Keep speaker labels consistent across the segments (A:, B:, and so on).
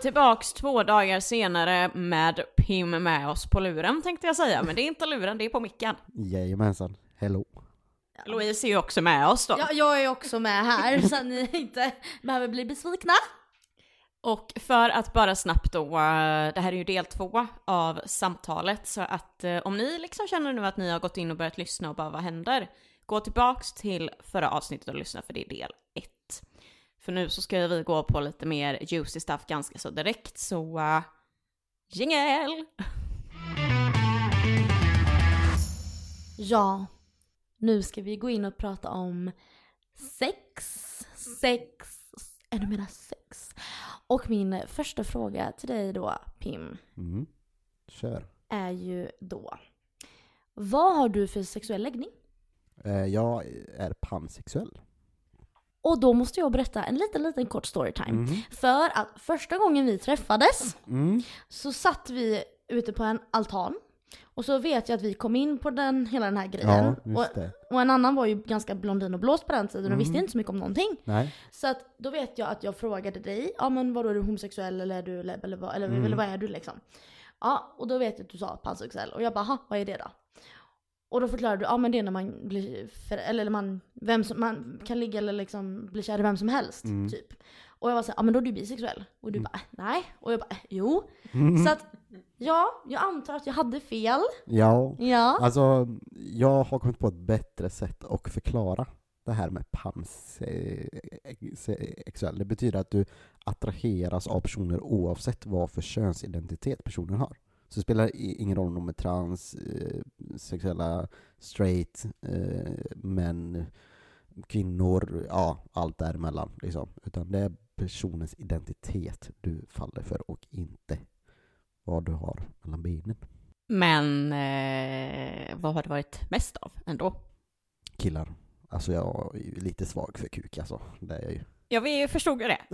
A: tillbaks två dagar senare med Pim med oss på luren tänkte jag säga, men det är inte luren, det är på micken.
B: Jajamensan, hello.
A: Louise är ju också med oss då.
C: Ja, jag är också med här så att ni inte behöver bli besvikna.
A: Och för att bara snabbt då, eh, det här är ju del två av samtalet, så att eh, om ni liksom känner nu att ni har gått in och börjat lyssna och bara vad händer? Gå tillbaks till förra avsnittet och lyssna för det är del. För nu så ska vi gå på lite mer juicy stuff ganska så direkt, så uh, jingel!
C: Ja, nu ska vi gå in och prata om sex, sex, ännu mera sex. Och min första fråga till dig då, Pim,
B: Mm. Kör.
C: är ju då. Vad har du för sexuell läggning?
B: Eh, jag är pansexuell.
C: Och då måste jag berätta en liten, liten kort storytime.
B: Mhm.
C: För att första gången vi träffades
B: Mm.
C: så satt vi ute på en altan. Och så vet jag att vi kom in på den, hela den här grejen.
B: Ja,
C: och, och en annan var ju ganska blondin och blåst på den tiden och
B: Mm.
C: visste inte så mycket om någonting.
B: Nej.
C: Så att då vet jag att jag frågade dig, ja men vadå är du homosexuell eller är du eller vad, eller,
B: Mm.
C: eller vad är du liksom? Ja, och då vet jag att du sa pansexuell och jag bara, "Ha, vad är det då? Och då förklarade du, ja men det är när man blir, för, eller man, vem som, man kan ligga eller liksom bli kär i vem som helst,
B: Mm.
C: typ. Och jag var såhär, ja men då är du bisexuell. Och du
B: Mm.
C: bara, "Äh, nej. Och jag bara, "Äh, jo.
B: Mm.
C: Så att, ja, jag antar att jag hade fel.
B: Ja,
C: Ja.
B: alltså jag har kommit på ett bättre sätt att förklara det här med pansexuell. Det betyder att du attraheras av personer oavsett vad för könsidentitet personen har. Så det spelar ingen roll om de är trans, eh, sexuella, straight, eh, män, kvinnor, ja, allt däremellan liksom. Utan det är personens identitet du faller för och inte vad du har mellan benen.
A: Men eh, vad har det varit mest av ändå?
B: killar. Alltså jag är ju lite svag för kuk alltså. Det är jag ju.
A: Ja, vi förstod ju det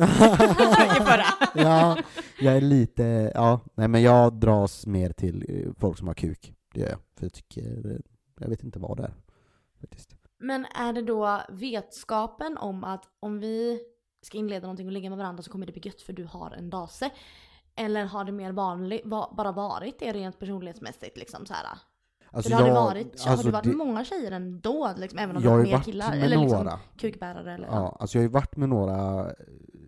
A: i förra.
B: ja, jag är lite, ja, nej men jag dras mer till eh, folk som har kuk. Det gör jag. För jag tycker, eh, jag vet inte vad det är. Faktiskt.
C: Men är det då vetskapen om att om vi ska inleda någonting och ligga med varandra så kommer det bli gött för du har en dase? Eller har det mer vanligt, va, bara varit det rent personlighetsmässigt liksom så här?
B: Alltså
C: för det har
B: jag-
C: det varit, har
B: alltså
C: det varit
B: det-
C: många tjejer ändå liksom, även om
B: Jag
C: det
B: har
C: var mer killar? Eller liksom
B: några.
C: kukbärare eller
B: Ja, alltså jag har ju varit med några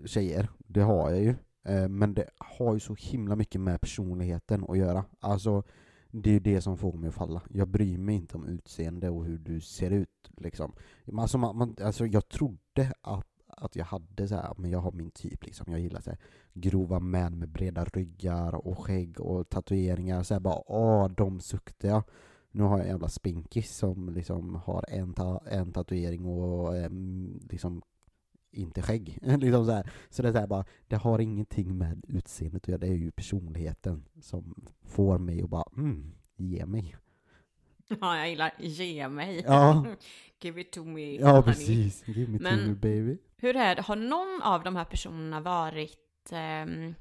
B: tjejer, det har jag ju. Eh, Men det har ju så himla mycket med personligheten att göra. Alltså, det är ju det som får mig att falla. Jag bryr mig inte om utseende och hur du ser ut liksom. Alltså, man, man, alltså jag trodde att, att jag hade så här, men jag har min typ liksom. Jag gillar så här, grova män med breda ryggar och skägg och tatueringar. Så här bara, åh, de suktar jag. Nu har jag en jävla spinkis som liksom har en, ta en tatuering och em, liksom inte skägg. liksom så, här. så det är så här bara, det har ingenting med utseendet att göra, det är ju personligheten som får mig att bara, mm, ge mig.
A: Ja, jag gillar ge mig.
B: Ja.
A: Give it to me.
B: Ja,
A: honey.
B: precis. Give me
A: Men-
B: to me baby.
A: Hur är det, har någon av de här personerna varit ehm,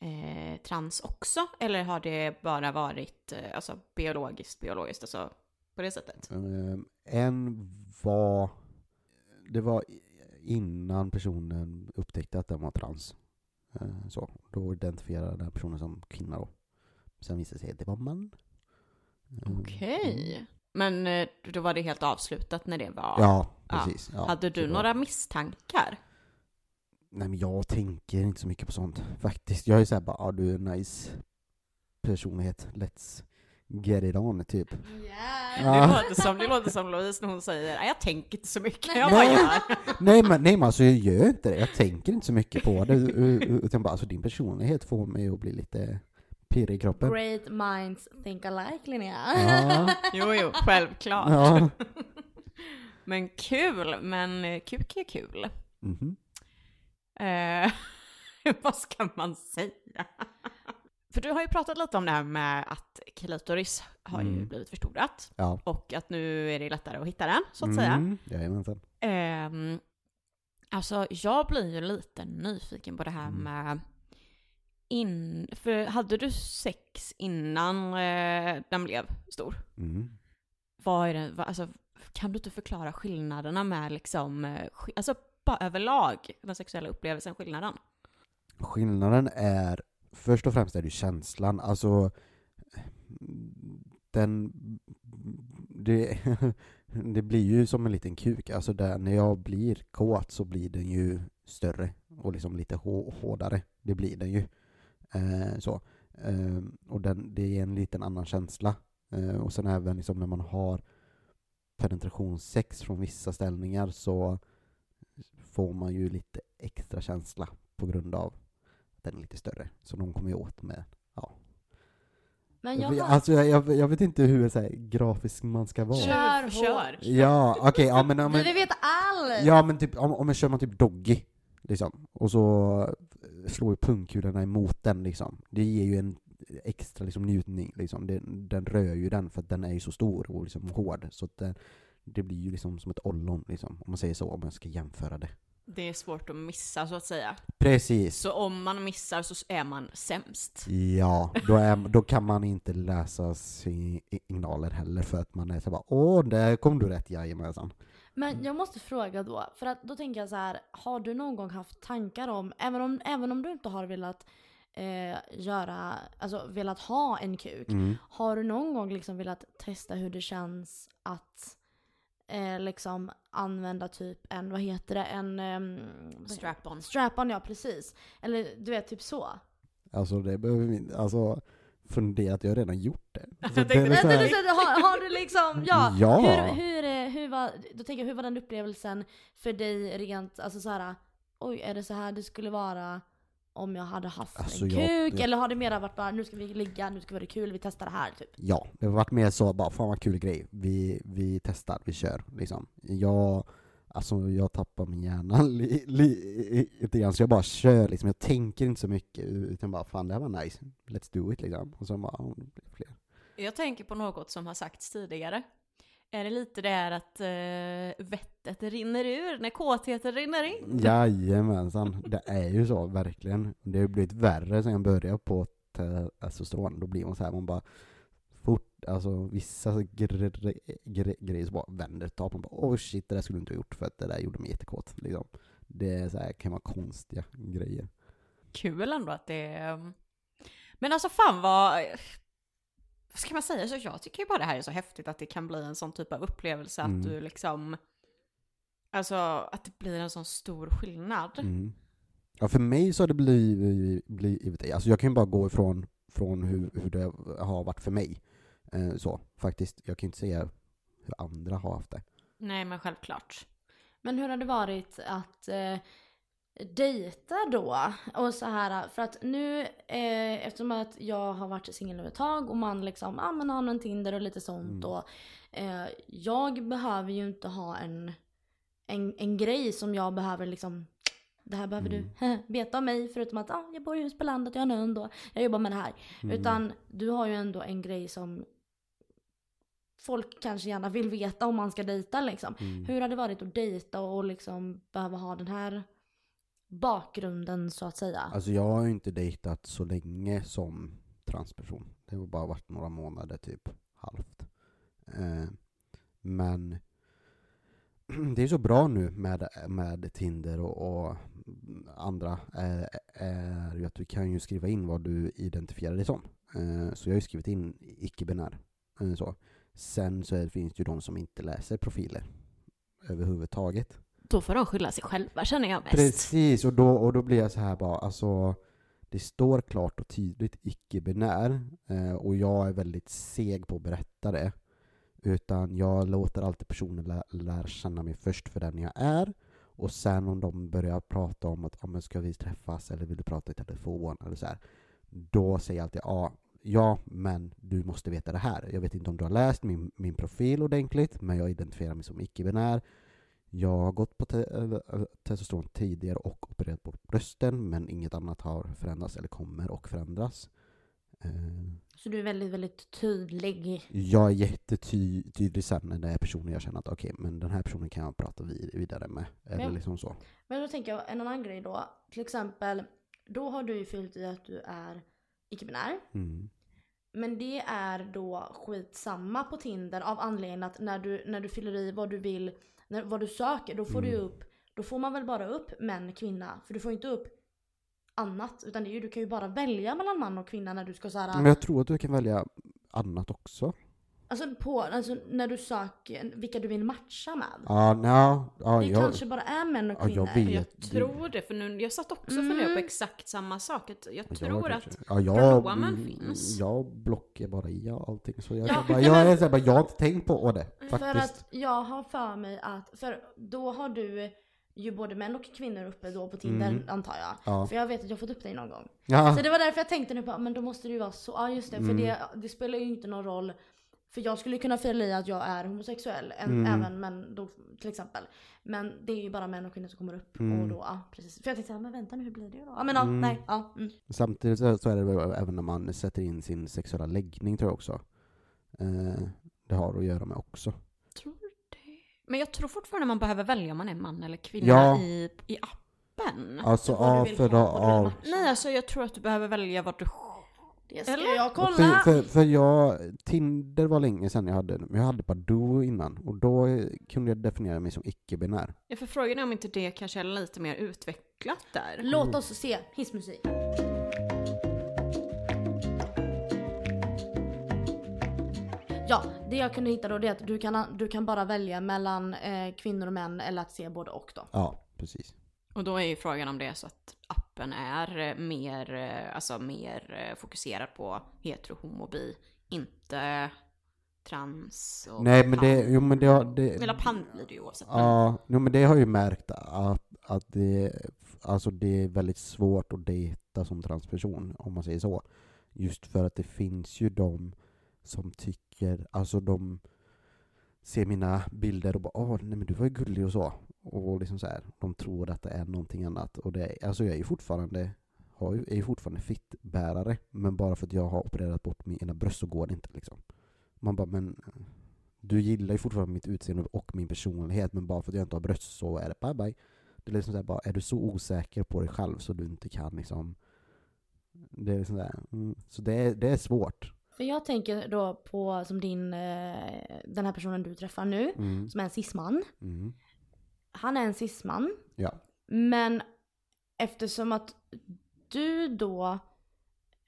A: eh, trans också? Eller har det bara varit eh, alltså, biologiskt, biologiskt, alltså på det sättet?
B: Um, en var, det var innan personen upptäckte att den var trans. Eh, så, då identifierade den personen som kvinna då. Sen visade det sig att det var man.
A: Okej. Men eh, då var det helt avslutat när det var?
B: Ja, precis. Ja,
A: Hade du några misstankar?
B: Nej men jag tänker inte så mycket på sånt faktiskt. Jag är såhär bara, ah, du är en nice personlighet, let's get it on typ.
C: Yeah.
B: Ja.
A: Det, låter som, det låter som Louise när hon säger "Nej, jag tänker inte så mycket, jag bara
B: Nej.
A: gör.
B: nej men, nej men alltså jag gör inte det, jag tänker inte så mycket på det. Utan bara, alltså din personlighet får mig att bli lite pirrig i kroppen.
C: Great minds think alike Linnea.
B: Ja.
A: Jo, jo, självklart.
B: Ja.
A: Men kul, men eh, kuk är kul.
B: Mhm.
A: Eh, vad ska man säga? För du har ju pratat lite om det här med att klitoris har ju
B: Mm.
A: blivit förstorat.
B: Ja.
A: Och att nu är det lättare att hitta den, så att säga.
B: Mm, jajamensan.
A: Ehm, alltså, jag blir ju lite nyfiken på det här
B: Mm.
A: med... In, för hade du sex innan eh, den blev stor?
B: Mm.
A: Vad är det, vad, alltså, kan du inte förklara skillnaderna med liksom, eh, alltså bara överlag, den sexuella upplevelsen, skillnaden?
B: Skillnaden är, först och främst är det känslan, alltså den, det, det blir ju som en liten kuk, alltså där, när jag blir kåt så blir den ju större och liksom lite hå- hårdare, det blir den ju. Eh, så. Eh, och den, det är en liten annan känsla. Eh, och sen även liksom när man har penetrationssex från vissa ställningar så får man ju lite extra känsla på grund av att den är lite större. Så de kommer ju åt med, ja.
C: Men jag har...
B: Alltså jag, jag, jag vet inte hur så här, grafisk man ska vara.
C: Kör
A: Kör!
B: Ja, okej, ja men, ja,
C: Vi vill veta allt!
B: ja, men typ, om, om jag kör man typ doggy, liksom, och så slår ju pungkulorna emot den liksom. Det ger ju en extra liksom, njutning, liksom. Den, den rör ju den för att den är ju så stor och liksom hård, så att det, det blir ju liksom som ett ollon, liksom, om man säger så, om man ska jämföra det.
A: Det är svårt att missa så att säga.
B: Precis.
A: Så om man missar så är man sämst.
B: Ja, då, är, då kan man inte läsa signaler heller för att man är så bara åh, där kom du rätt, jajamensan.
C: Men jag måste fråga då, för att då tänker jag så här, har du någon gång haft tankar om, även om, även om du inte har velat eh, göra, alltså velat ha en kuk,
B: Mm.
C: har du någon gång liksom velat testa hur det känns att eh, liksom använda typ en, vad heter det, en... vad-
A: Strap-on.
C: Strap-on ja, precis. Eller du vet, typ så.
B: Alltså det behöver vi inte, alltså funderat, jag har redan gjort det. Alltså,
A: Jag
B: det
A: tänkte-
B: så här-
C: har, har du liksom, ja.
B: Ja.
C: Hur, hur, eh, hur var, då tänker jag, hur var den upplevelsen för dig rent, alltså så här, oj är det så här det skulle vara om jag hade haft
B: Alltså,
C: en
B: jag-
C: kuk? Eller har det mera varit bara, nu ska vi ligga, nu ska vi ha det kul, vi testar det här typ?
B: Ja, det har varit mer så bara, fan vad kul grej, vi, vi testar, vi kör liksom. Jag, alltså jag tappar min hjärna li, li, lite grann, så jag bara kör liksom, jag tänker inte så mycket, utan bara fan det här var nice, let's do it liksom. Och så bara, ja, det blir fler.
A: Jag tänker på något som har sagts tidigare. Är det lite det här att uh, vettet rinner ur när kåtheten rinner in?
B: Jajamensan, det är ju så, verkligen. Det har blivit värre sen jag började på testosteron, då blir man så här, man bara alltså vissa gre- gre- gre- grejer så bara vänder man bara oh shit, det där skulle du inte ha gjort för att det där gjorde mig jättekåt, liksom. Det är så här, kan vara konstiga grejer.
A: Kul ändå att det är... Men alltså fan vad... Vad ska man säga? Så jag tycker ju bara det här är så häftigt att det kan bli en sån typ av upplevelse
B: Mm.
A: att du liksom... Alltså att det blir en sån stor skillnad.
B: Mm. Ja, för mig så har det blivit, blivit alltså jag kan ju bara gå ifrån från hur, hur det har varit för mig. Eh, så, faktiskt. Jag kan inte säga hur andra har haft det.
A: Nej men självklart.
C: Men hur har det varit att eh, dejta då? Och så här, för att nu, eh, eftersom att jag har varit singel nu ett tag och man liksom, ja ah, men har en Tinder och lite sånt
B: Mm.
C: och eh, jag behöver ju inte ha en, en, en grej som jag behöver liksom det här behöver du veta om mig förutom att ah, jag bor i hus på landet, jag har en och jag jobbar med det här.
B: Mm.
C: Utan du har ju ändå en grej som folk kanske gärna vill veta om man ska dejta liksom.
B: Mm.
C: Hur har det varit att dejta och liksom behöva ha den här bakgrunden så att säga?
B: Alltså jag har ju inte dejtat så länge som transperson. Det har bara varit några månader typ, halvt. Eh, men det är så bra nu med, med Tinder och, och andra, eh, är ju att du kan ju skriva in vad du identifierar dig som. Eh, så jag har ju skrivit in icke-binär. Eh, så. Sen så finns det ju de som inte läser profiler överhuvudtaget.
A: Då får de skylla sig själva känner jag mest.
B: Precis, och då, och då blir jag så här bara, alltså det står klart och tydligt icke-binär eh, och jag är väldigt seg på att berätta det. Utan jag låter alltid personen lä- lära känna mig först för den jag är och sen om de börjar prata om att ah, men ska vi träffas eller vill du prata i telefon eller så här, då säger jag alltid ja, ja, men du måste veta det här. Jag vet inte om du har läst min, min profil ordentligt, men jag identifierar mig som icke-binär. Jag har gått på te- eller, testosteron tidigare och opererat bort brösten, men inget annat har förändrats eller kommer att förändras. Eh,
C: Så du är väldigt, väldigt tydlig.
B: Jag är jättetydlig sen när det är personer jag känner att okej, men den här personen kan jag prata vid- vidare med. Eller
C: Men-
B: liksom så.
C: Men då tänker jag en annan grej då. Till exempel, då har du ju fyllt i att du är icke-binär.
B: Mm.
C: Men det är då skitsamma på Tinder av anledningen att när du, när du fyller i vad du vill, när, vad du söker, då får du
B: Mm.
C: upp, då får man väl bara upp män, kvinna. För du får inte upp annat. Utan det är ju, du kan ju bara välja mellan man och kvinna när du ska så här,
B: Men jag tror att du kan välja annat också.
C: Alltså, på, alltså när du söker vilka du vill matcha med.
B: Ja, nja, ja,
C: det
B: jag,
C: kanske bara är män och kvinnor.
B: jag vet.
A: Jag tror det, för nu, jag satt också och funderade på
C: Mm.
A: exakt samma sak. Jag
B: Ja,
A: tror
B: kanske.
A: att
B: ja, jag, mm,
A: finns.
B: Jag blockar bara i allting. Så jag,
C: Ja,
B: jag, bara, jag, här, bara, jag har inte tänkt på det. Faktiskt.
C: För att jag har för mig att, för då har du ju både män och kvinnor uppe då på Tinder
B: Mm.
C: antar jag.
B: Ja.
C: För jag vet att jag har fått upp dig någon gång.
B: Ja.
C: Så det var därför jag tänkte nu på, men då måste det ju vara så, ja just det, för
B: Mm.
C: det, det spelar ju inte någon roll. För jag skulle kunna fila i att jag är homosexuell,
B: Mm.
C: även män då till exempel. Men det är ju bara män och kvinnor som kommer upp
B: Mm.
C: och då, ja precis. För jag tänkte såhär, men vänta nu hur blir det då? Ja men ja,
B: Mm.
C: nej, ja. Mm.
B: Samtidigt så, är det väl även när man sätter in sin sexuella läggning tror jag också. Eh, det har att göra med också.
A: Tror det. Men jag tror fortfarande man behöver välja om man är man eller kvinna
B: Ja.
A: i, i appen.
B: Alltså, ja, för,
C: vill
B: ja.
A: Nej, alltså jag tror att du behöver välja vad du...
C: Det ska
A: Eller?
C: jag kolla!
B: För, för, för jag, Tinder var länge sedan jag hade, men jag hade Badoo innan och då kunde jag definiera mig som icke-binär.
A: Jag får frågan är om inte det kanske är lite mer utvecklat där.
C: Låt oss se hissmusik. Ja, det jag kunde hitta då det är att du kan, du kan bara välja mellan eh, kvinnor och män eller att se både och då.
B: Ja, precis.
A: Och då är ju frågan om det är så att appen är eh, mer, eh, alltså mer eh, fokuserad på hetero, homo, bi, inte trans och
B: Nej men det,
A: pan.
B: jo men det, har- det
A: Eller pan blir det ju oavsett.
B: Ja, jo, men det har ju märkt att, att det, alltså det är väldigt svårt att dejta som transperson, om man säger så. Just för att det finns ju de som tycker, alltså de ser mina bilder och bara åh, nej men du var ju gullig och så. Och liksom så här, de tror att det är någonting annat. Och det, alltså jag är ju fortfarande, har ju, är ju fortfarande fittbärare, men bara för att jag har opererat bort mina bröst så går det inte liksom. Man bara, men du gillar ju fortfarande mitt utseende och min personlighet, men bara för att jag inte har bröst så är det bye bye. Det är liksom så här, bara, är du så osäker på dig själv så du inte kan liksom Det är liksom där, mm, så det är, det är svårt.
C: För jag tänker då på som din, eh, den här personen du träffar nu,
B: Mm,
C: som är en cisman.
B: mm,
C: Han är en cisman.
B: ja.
C: Men eftersom att du då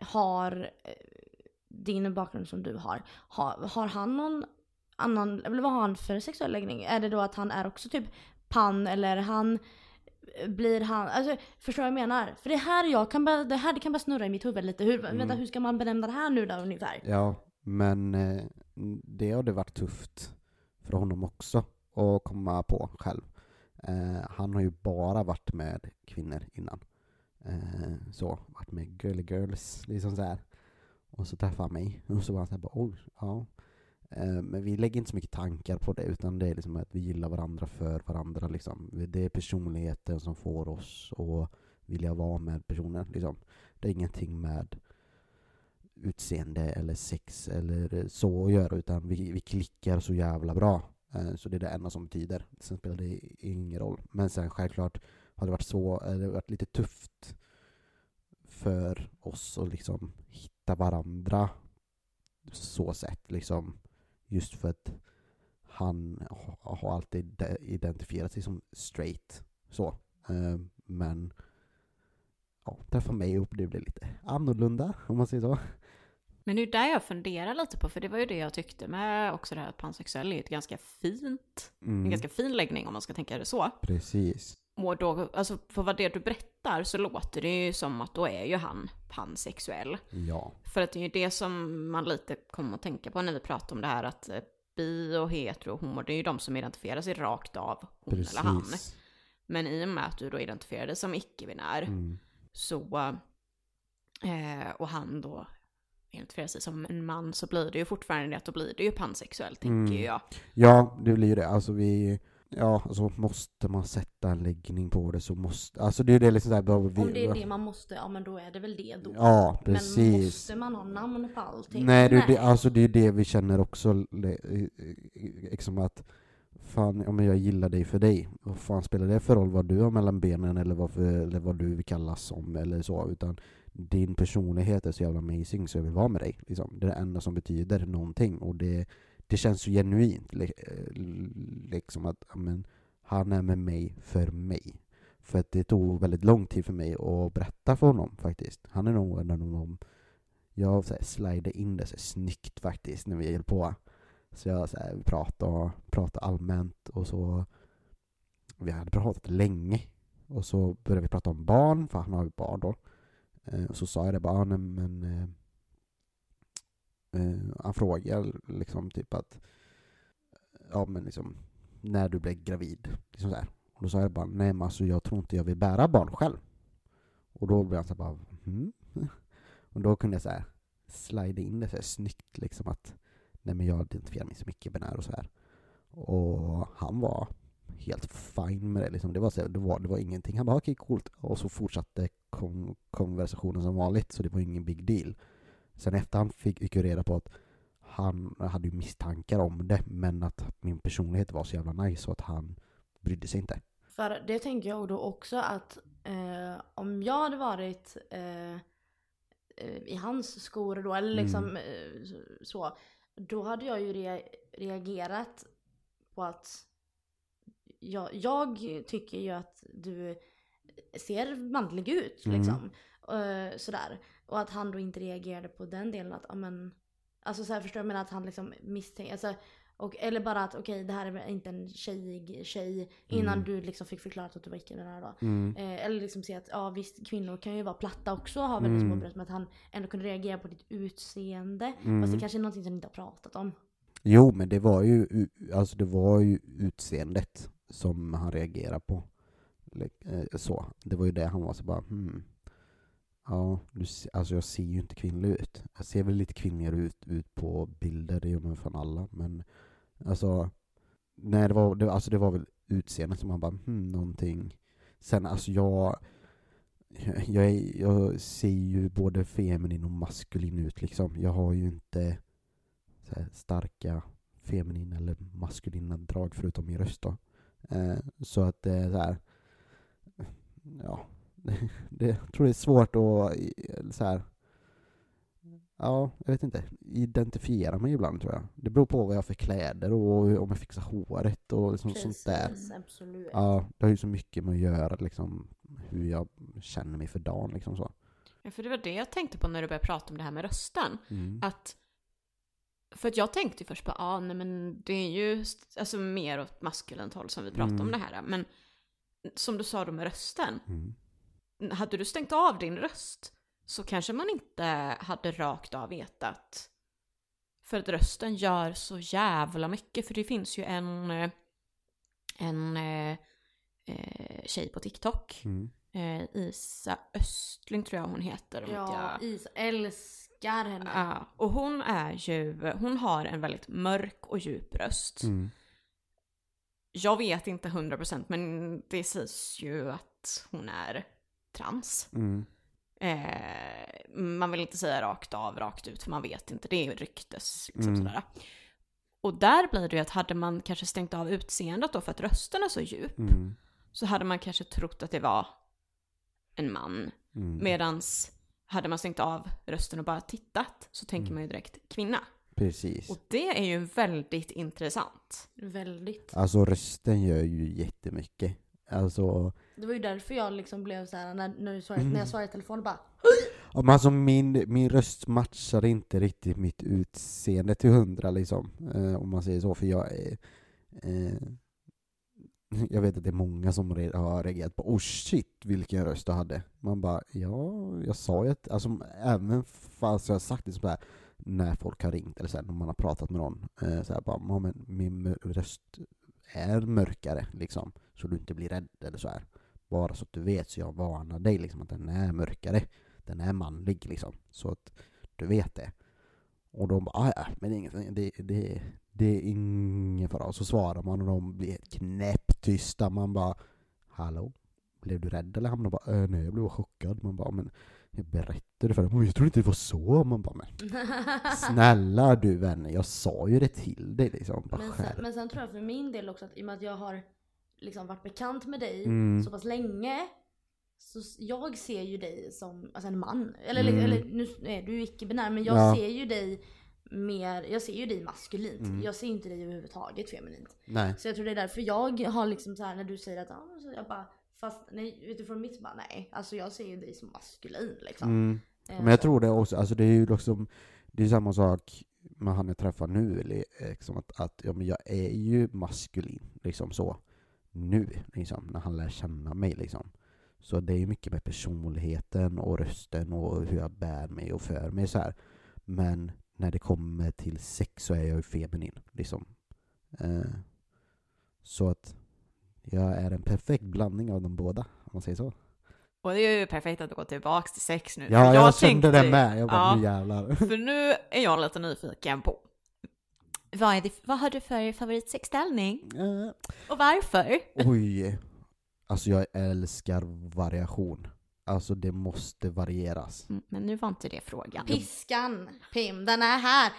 C: har eh, din bakgrund som du har, har, har han någon annan, eller vad har han för sexuell läggning? Är det då att han är också typ pan eller han blir han, alltså förstår vad jag menar? För det här jag kan börja, det här det kan bara snurra i mitt huvud lite. Hur,
B: Mm.
C: vänta, hur ska man benämna det här nu då ungefär?
B: Ja, men eh, det har det varit tufft för honom också att komma på själv. Eh, han har ju bara varit med kvinnor innan. Eh, så, varit med girly girls, liksom så här. Och så träffade han mig, och så var han såhär bara oj, ja. Eh, men vi lägger inte så mycket tankar på det, utan det är liksom att vi gillar varandra för varandra liksom. Det är personligheten som får oss att vilja vara med personen liksom. Det är ingenting med utseende eller sex eller så att göra utan vi, vi klickar så jävla bra. Eh, så det är det enda som betyder. Sen spelar det ingen roll. Men sen självklart har det varit så, eller det varit lite tufft för oss att liksom hitta varandra så sätt. liksom. Just för att han har alltid identifierat sig som straight. Så. Eh, men ja, träffa mig och det blev lite annorlunda om man säger så.
A: Men det är där jag funderar lite på, för det var ju det jag tyckte med också det här att pansexuell är ett ganska fint,
B: Mm,
A: en ganska fin läggning om man ska tänka det så.
B: Precis.
A: Och då, alltså för vad det du berättar så låter det ju som att då är ju han pansexuell.
B: Ja.
A: För att det är ju det som man lite kommer att tänka på när vi pratar om det här att eh, bi och hetero och homo, det är ju de som identifierar sig rakt av hon
B: Precis.
A: eller han. Men i och med att du då identifierar dig som icke-binär
B: Mm.
A: så, eh, och han då identifierar sig som en man så blir det ju fortfarande det att då blir det ju pansexuell tänker
B: Mm.
A: jag.
B: Ja, det blir ju det. Alltså vi... Ja, alltså måste man sätta en läggning på det så måste... Alltså det är det liksom där,
C: Om det är det man måste, ja men då är det väl det då.
B: Ja,
C: Men
B: precis.
C: måste man ha namn på allting?
B: Nej, det, är det, alltså det är det vi känner också, liksom att Fan, ja, men jag gillar dig för dig. Vad fan spelar det för roll vad du har mellan benen eller vad, för, eller vad du kallas som eller så, utan din personlighet är så jävla amazing så jag vill vara med dig. Liksom. Det är det enda som betyder någonting och det, det känns så genuint. Eh, liksom att amen, han är med mig för mig. För att det tog väldigt lång tid för mig att berätta för honom faktiskt. Han är nog en av de jag så här, slide in det så här, snyggt faktiskt när vi höll på. Så jag så här, vi pratade, pratade allmänt och så vi hade pratat länge. Och så började vi prata om barn, för han har ju barn då. Eh, och så sa jag det bara, ah, nej men eh, eh, han frågar liksom typ att ja men liksom när du blev gravid. Liksom så här. Och då sa jag bara, nej men alltså jag tror inte jag vill bära barn själv. Och då blev han så bara, hmm? Och då kunde jag så här slida in det så här snyggt liksom att nej men jag identifierar mig som icke-binär och så här. Och han var helt fine med det liksom. Det var, så, det var, det var ingenting. Han bara okej okay, coolt. Och så fortsatte kon konversationen som vanligt så det var ingen big deal. Sen efterhand fick, fick jag reda på att han hade ju misstankar om det men att min personlighet var så jävla nice så att han brydde sig inte.
C: För det tänker jag då också att eh, om jag hade varit eh, eh i hans skor då eller liksom mm. Eh, så. Då hade jag ju re reagerat på att jag, jag, tycker ju att du ser manlig ut mm. liksom. Uh, sådär. Och att han då inte reagerade på den delen att, ja men Alltså så här, förstår du? Men att han liksom misstänker, alltså, och, eller bara att okej okay, det här är inte en tjejig tjej innan mm. du liksom fick förklarat att du var icke den här då. Mm. Eh, eller liksom se att ja visst kvinnor kan ju vara platta också och ha väldigt mm. små bröst men att han ändå kunde reagera på ditt utseende. Mm. Fast det kanske är någonting som ni inte har pratat om.
B: Jo men det var ju, alltså det var ju utseendet som han reagerar på. Eh, så. Det var ju det han var så bara hmm. Ja, du, alltså jag ser ju inte kvinnlig ut. Jag ser väl lite kvinnligare ut, ut på bilder, det gör man fan alla, men alltså Nej, det var, det, alltså det var väl utseendet som man bara, hmm, någonting Sen alltså jag jag, är, jag ser ju både feminin och maskulin ut liksom. Jag har ju inte här, starka feminina eller maskulina drag förutom min röst då. Eh, så att det är så här, ja, det, jag tror det är svårt att så här, ja, jag vet inte, identifiera mig ibland tror jag. Det beror på vad jag har för kläder och om jag fixar håret och liksom Precis, sånt där.
C: Absolut.
B: Ja, det har ju så mycket med att göra liksom, hur jag känner mig för dagen liksom så.
A: Ja, för det var det jag tänkte på när du började prata om det här med rösten. Mm. Att för att jag tänkte ju först på, ja ah, nej men det är ju alltså mer åt maskulint håll som vi pratar mm. om det här. Men som du sa då med rösten. Mm hade du stängt av din röst så kanske man inte hade rakt av vetat. För att rösten gör så jävla mycket. För det finns ju en, eh, en eh, eh, tjej på TikTok. Mm. Eh, Isa Östling tror jag hon heter.
C: Ja, jag... Isa älskar henne.
A: Ja, och hon är ju, hon har en väldigt mörk och djup röst. Mm. Jag vet inte 100% men det sägs ju att hon är trans. Mm. Eh, man vill inte säga rakt av, rakt ut, för man vet inte. Det är ryktes. Liksom, mm. sådär. Och där blir det ju att hade man kanske stängt av utseendet då för att rösten är så djup, mm. så hade man kanske trott att det var en man. Mm. Medans hade man stängt av rösten och bara tittat så tänker mm. man ju direkt kvinna.
B: Precis.
A: Och det är ju väldigt intressant.
C: Väldigt.
B: Alltså rösten gör ju jättemycket. Alltså...
C: Det var ju därför jag liksom blev så här när, när, du svarade, mm. när jag svarade i telefon bara
B: ja, men alltså min, min röst matchade inte riktigt mitt utseende till hundra liksom, eh, om man säger så, för jag är eh, jag vet att det är många som har reagerat på oh shit vilken röst du hade. Man bara, ja, jag sa ju att, alltså även fast jag har sagt det så här, när folk har ringt eller så här, när man har pratat med någon, eh, så här, bara, men min röst är mörkare liksom, så du inte blir rädd eller så här. Bara så att du vet, så jag varnar dig liksom att den är mörkare. Den är manlig liksom, så att du vet det. Och de bara, ah, ja, men det är, inget, det, det, det är ingen fara. Och så svarar man och de blir knäpptysta. Man bara, hallå? Blev du rädd eller? Han bara, äh, nej jag blev chockad. Man bara, men jag berättade för dem, jag trodde inte det var så. Man bara, men snälla du vänner, jag sa ju det till dig liksom.
C: Bara men, sen, men sen tror jag för min del också att i och med att jag har liksom varit bekant med dig mm. så pass länge. Så jag ser ju dig som alltså en man. Eller, mm. eller nu är du icke-binär men jag ja. ser ju dig mer, jag ser ju dig maskulint. Mm. Jag ser inte dig överhuvudtaget feminint.
B: Nej.
C: Så jag tror det är därför jag har liksom så här när du säger att, ah, så jag bara Fast nej, utifrån mitt bara nej. Alltså jag ser ju dig som maskulin liksom.
B: Mm.
C: Eh,
B: Men jag tror det också, alltså det är ju liksom, det är samma sak med han jag träffar nu, eller, liksom att, att ja, men jag är ju maskulin, liksom så, nu, liksom, när han lär känna mig liksom. Så det är ju mycket med personligheten och rösten och hur jag bär mig och för mig så här. Men när det kommer till sex så är jag ju feminin, liksom. Eh, så att jag är en perfekt blandning av de båda, om man säger så.
A: Och det är ju perfekt att du går tillbaks till sex nu.
B: Ja, jag, kände
A: tänkte-
B: det med. Jag bara,
A: Ja.
B: nu jävlar.
A: För nu är jag lite nyfiken på vad, är det, vad har du för favoritsexställning?
B: Eh,
A: Och varför?
B: Oj. Alltså jag älskar variation. Alltså det måste varieras.
A: Mm, Men nu var inte det frågan.
C: Piskan, Pim, den är här.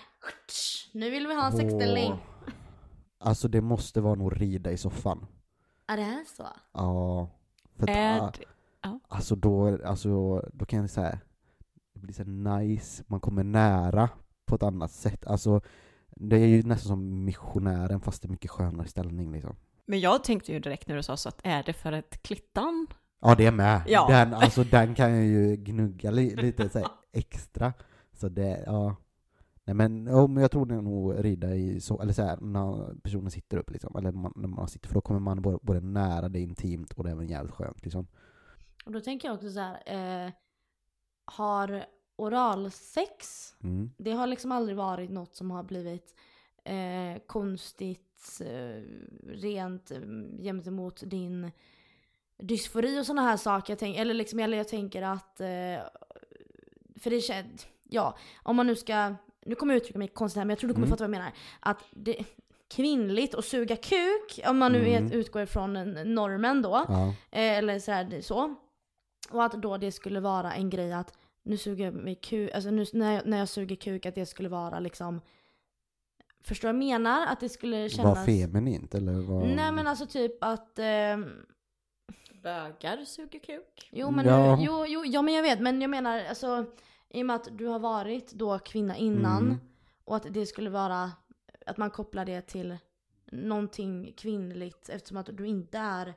C: Nu vill vi ha en sexställning.
B: Åh. Alltså det måste vara nog rida i soffan.
C: Är det här så?
B: Ja. För att,
A: Är
B: ah,
A: det-
B: alltså då, alltså då kan jag säga det blir så nice, man kommer nära på ett annat sätt. Alltså det är ju nästan som missionären fast det är mycket skönare ställning liksom.
A: Men jag tänkte ju direkt när du sa så att är det för ett klittan?
B: Ja det är med.
A: Ja.
B: Den, alltså, den kan jag ju gnugga li, lite så här, extra. Så det, ja. Nej men, men jag tror det är nog rida i så, eller så här, när personen sitter upp liksom, eller man, när man sitter, för då kommer man både, både nära, det intimt och det är även jävligt skönt liksom.
C: Och då tänker jag också så här. Eh, har oralsex,
B: Mm.
C: det har liksom aldrig varit något som har blivit eh, konstigt, eh, rent eh, gentemot din dysfori och sådana här saker. Jag tänk, eller liksom, eller jag tänker att, eh, för det känns, ja, om man nu ska, nu kommer jag uttrycka mig konstigt här men jag tror du kommer
B: Mm.
C: fatta vad jag menar. Att det, kvinnligt att suga kuk, om man nu
B: Mm.
C: utgår ifrån en- normen då,
B: Ja.
C: Eh, eller sådär så. Och att då det skulle vara en grej att nu suger jag mig kuk, alltså nu, när, jag, när jag suger kuk att det skulle vara liksom Förstår du vad jag menar? Att det skulle kännas...
B: Var feminint eller vad?
C: Nej men alltså typ att... ehm,
A: Bögar suger kuk?
C: jo men
B: Ja.
C: jo, jo, ja men jag vet men jag menar alltså i och med att du har varit då kvinna innan
B: Mm.
C: och att det skulle vara att man kopplar det till någonting kvinnligt eftersom att du inte är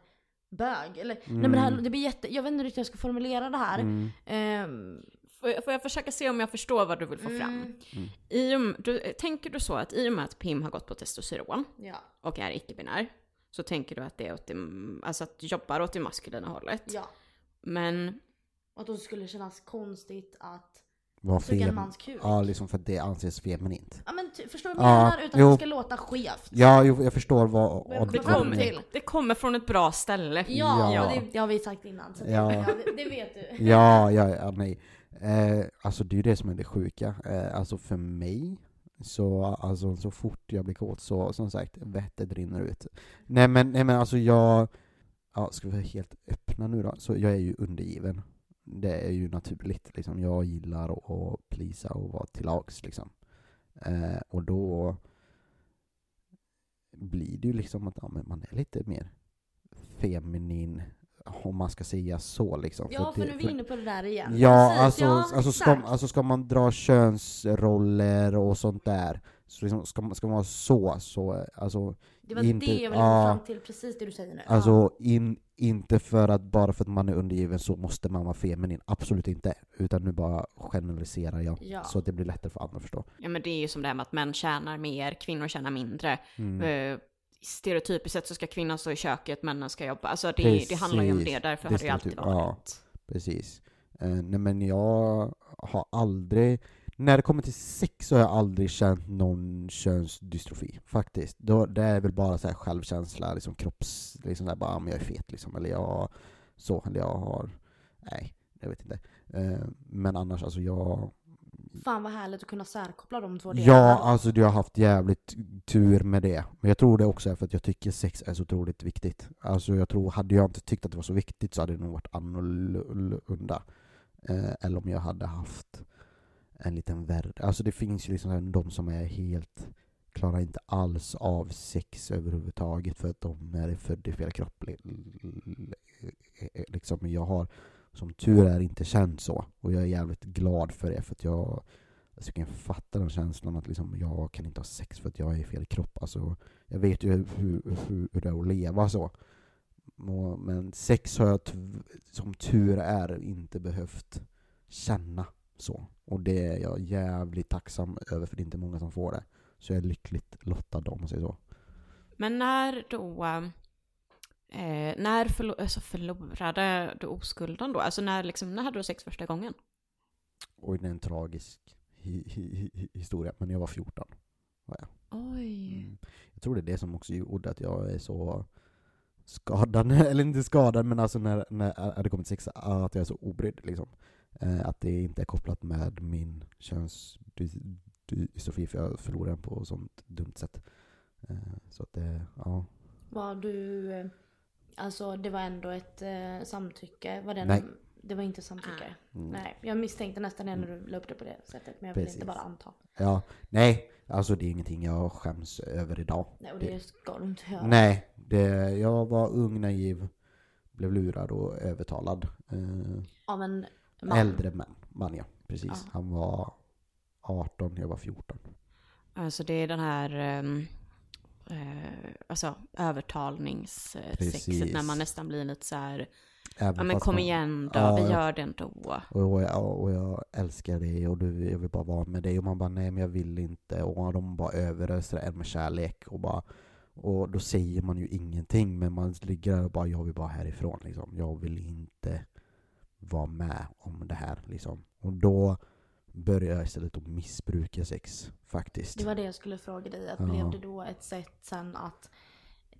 C: bög. Eller, nej men det, här, det blir jätte, jag vet inte riktigt hur jag ska formulera det här.
B: Mm.
C: Ehm,
A: Får jag, får jag försöka se om jag förstår vad du vill få fram?
C: mm,
A: I och, du, tänker du så att i och med att Pim har gått på testosteron
C: ja.
A: och är icke-binär så tänker du att det är åt det, alltså att du jobbar åt det maskulina hållet.
C: ja.
A: Men
C: Och att då skulle det kännas konstigt att
B: Var
C: suga en mans kuk.
B: Ja, liksom för att det anses feminint.
C: Ja men ty, förstår du vad jag
B: Ja,
C: menar? Utan
B: jo.
C: att det ska låta skevt.
B: Ja, jo, jag förstår vad...
C: Vad
A: det,
C: kommer till.
A: det kommer från ett bra ställe.
C: Ja,
B: Ja.
C: och det, det har vi sagt innan. Så
B: ja.
C: det, det vet du.
B: Ja, ja, ja nej. Eh, alltså det är ju det som är det sjuka. Eh, alltså för mig, så, alltså, så fort jag blir kåt så, som sagt, vettet rinner ut. Nej men, nej, men alltså jag, ja, ska vi vara helt öppna nu då, så jag är ju undergiven. Det är ju naturligt, liksom. Jag gillar att, att plisa och vara till lags, liksom. Eh, och då blir det ju liksom att ja, men man är lite mer feminin, om man ska säga så liksom.
C: Ja, för
B: det-
C: nu är vi inne på det där igen.
B: Ja,
C: Precis,
B: alltså,
C: ja,
B: alltså, ska, alltså ska man dra könsroller och sånt där, så liksom, ska, man, ska man vara så, så alltså,
C: Det var
B: inte-
C: det jag ville
B: ja.
C: komma fram till, precis det du säger nu.
B: alltså in, inte för att bara för att man är undergiven så måste man vara feminin, absolut inte. Utan nu bara generaliserar jag,
C: Ja.
B: så att det blir lättare för andra att förstå.
A: Ja men det är ju som det här med att män tjänar mer, kvinnor tjänar mindre.
B: Mm.
A: Stereotypiskt sett så ska kvinnan stå i köket, männen ska jobba. Alltså det, det handlar ju om det, därför
B: Det
A: har det ju alltid
B: stereotyp- ja.
A: varit.
B: Precis. Eh, nej men jag har aldrig, när det kommer till sex så har jag aldrig känt någon könsdystrofi, faktiskt. Då, det är väl bara så här självkänsla, liksom kropps, liksom där bara, "Ah, men jag är fet liksom, eller jag, så, eller jag har, nej, jag vet inte. Eh, men annars alltså jag,
C: Fan vad härligt att kunna särkoppla de två delarna.
B: ja alltså jag har haft jävligt tur med det. Men jag tror det också är för att jag tycker sex är så otroligt viktigt. Alltså jag tror, hade jag inte tyckt att det var så viktigt så hade det nog varit annorlunda. Eh, eller om jag hade haft en liten värld. Alltså det finns ju liksom de som är helt klarar inte alls av sex överhuvudtaget för att de är födda i fel kropp. li- li- Liksom jag har som tur är inte känt så och jag är jävligt glad för det för att jag Alltså jag kan fatta den känslan att liksom jag kan inte ha sex för att jag är i fel kropp. Alltså, jag vet ju hur, hur, hur det är att leva så. och, men sex har jag som tur är inte behövt känna så. Och det är jag jävligt tacksam över för det är inte många som får det. Så jag är lyckligt lottad om man säger så.
A: Men när då, eh, när förlo- alltså förlorade du oskulden då? Alltså när, liksom, när hade du sex första gången?
B: Och det är en tragisk hi- hi- hi- historia, men jag var 14.
A: Oj.
B: Mm. Jag tror det är det som också gjorde att jag är så skadad, eller inte skadad men alltså när, när det kommer till sex, att jag är så obrydd liksom. Eh, att det inte är kopplat med min könsdystofi för jag förlorar den på sånt dumt sätt. Eh, så att det, ja.
C: Var du, eh, alltså det var ändå ett eh, samtycke? Var det
B: Nej.
C: Det var inte samtycke?
B: Mm.
C: Nej, jag misstänkte nästan det när du la upp det på det sättet. Men jag vill
B: Precis.
C: inte bara anta.
B: Ja, nej, alltså det är ingenting jag skäms över idag.
C: Nej, och det ska du inte göra.
B: Nej, det, jag var ung, naiv, blev lurad och övertalad. Eh,
C: Av en man.
B: Äldre man, man ja. Precis.
C: Ja.
B: Han var 18, jag var 14.
A: Alltså det är den här, ehm, eh, alltså övertalningssexet när man nästan blir lite så här,
B: Även
A: ja men kom
B: man-
A: igen då,
B: Ja,
A: vi gör det ändå.
B: Och jag, och jag älskar dig och du, jag vill bara vara med dig. Och man bara nej men jag vill inte. Och de bara överöser en med kärlek. Och, bara, och då säger man ju ingenting. Men man ligger där och bara jag vill bara härifrån. Liksom. Jag vill inte vara med om det här. Liksom. Och då börjar jag istället att missbruka sex. Faktiskt.
C: Det var det jag skulle fråga dig. Att
B: Ja.
C: Blev det då ett sätt sen att...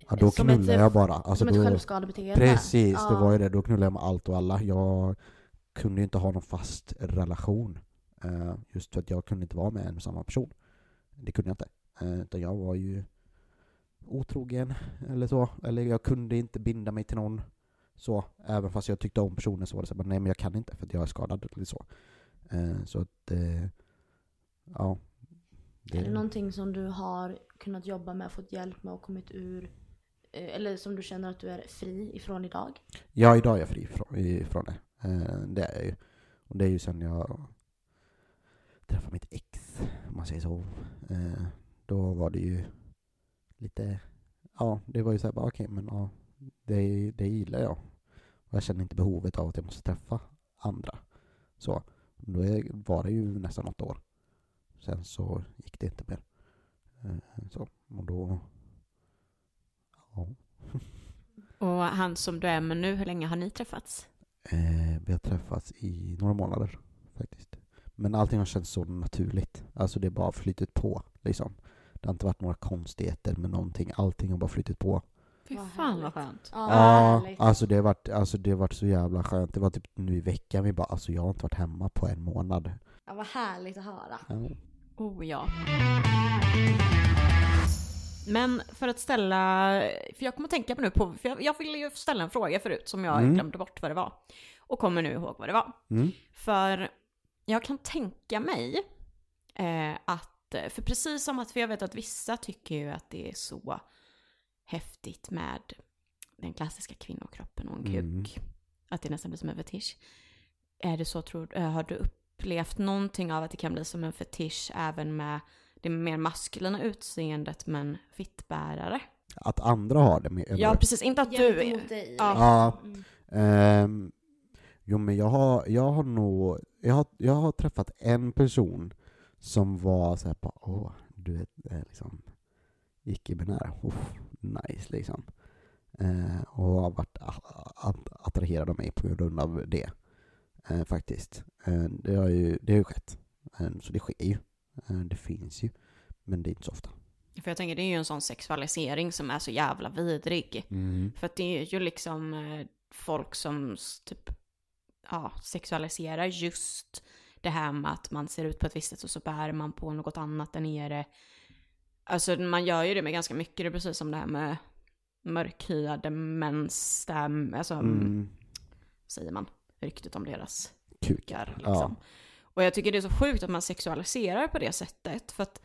B: Ja, då
C: som ett-
B: jag bara. Alltså,
C: som ett
B: då,
C: självskadebeteende?
B: Precis, det
C: Ja.
B: var ju det. Då knullade jag med allt och alla. Jag kunde inte ha någon fast relation. eh, just för att jag kunde inte vara med en och samma person. Det kunde jag inte. Uh, utan jag var ju otrogen eller så. Eller jag kunde inte binda mig till någon. Så, även fast jag tyckte om personen så var det så här, nej men jag kan inte för att jag är skadad eller så. Eh, så att, eh, ja.
C: Är det någonting som du har kunnat jobba med, fått hjälp med och kommit ur? eh, Eller som du känner att du är fri ifrån idag?
B: Ja, idag är jag fri ifrån, det. Det är jag ju. Och det är ju sen jag träffade mitt ex, om man säger så. Då var det ju lite, ja, det var ju såhär bara okej, men ja, det, det gillar jag. Och jag känner inte behovet av att jag måste träffa andra. Så, då var det ju nästan något år. Sen så gick det inte mer. Eh, så, och då, ja.
A: Och han som du är med nu, hur länge har ni träffats?
B: Eh, vi har träffats i några månader faktiskt. Men allting har känts så naturligt. Alltså det har bara flyttit på liksom. Det har inte varit några konstigheter med någonting. Allting har bara flyttit på.
A: Fy
C: Vad
A: fan vad skönt.
C: Ja,
B: Ja, alltså det har varit, alltså det har varit så jävla skönt. Det var typ nu i veckan vi bara, alltså jag har inte varit hemma på en månad.
C: ja, vad härligt att höra.
B: Ja.
A: Oh ja. Men för att ställa, för jag kommer att tänka på nu på, för jag, jag ville ju ställa en fråga förut som jag
B: Mm.
A: glömde bort vad det var. Och kommer nu ihåg vad det var.
B: Mm.
A: För jag kan tänka mig eh, att, för precis som att, för jag vet att vissa tycker ju att det är så häftigt med den klassiska kvinnokroppen och en kuk.
B: Mm.
A: Att det nästan blir som en fetisch. Är det så, tror eh, har du upplevt någonting av att det kan bli som en fetisch även med det mer maskulina utseendet men fittbärare?
B: Att andra har det med
A: Ja, precis. Inte att du...
C: Gentemot dig.
A: Ja.
B: Ja.
C: Mm.
B: Ehm, jo men jag har, jag har nog, jag har, jag har träffat en person som var såhär på, åh, du vet, eh, liksom icke-binär, oh, nice liksom. Eh, och har varit attraherad av mig på grund av det. Eh, faktiskt. Eh, det har ju, det har ju skett. Eh, så det sker ju. Eh, det finns ju. Men det är inte så ofta.
A: För jag tänker det är ju en sån sexualisering som är så jävla vidrig. För att det är ju liksom eh, folk som typ, ja, sexualiserar just det här med att man ser ut på ett visst sätt och så bär man på något annat där nere. Alltså man gör ju det med ganska mycket, det är precis som det här med mörkhyade mäns, det här, alltså,
B: Mm.
A: säger man, ryktet om deras
B: Kuk.
A: kukar liksom. Och jag tycker det är så sjukt att man sexualiserar på det sättet, för att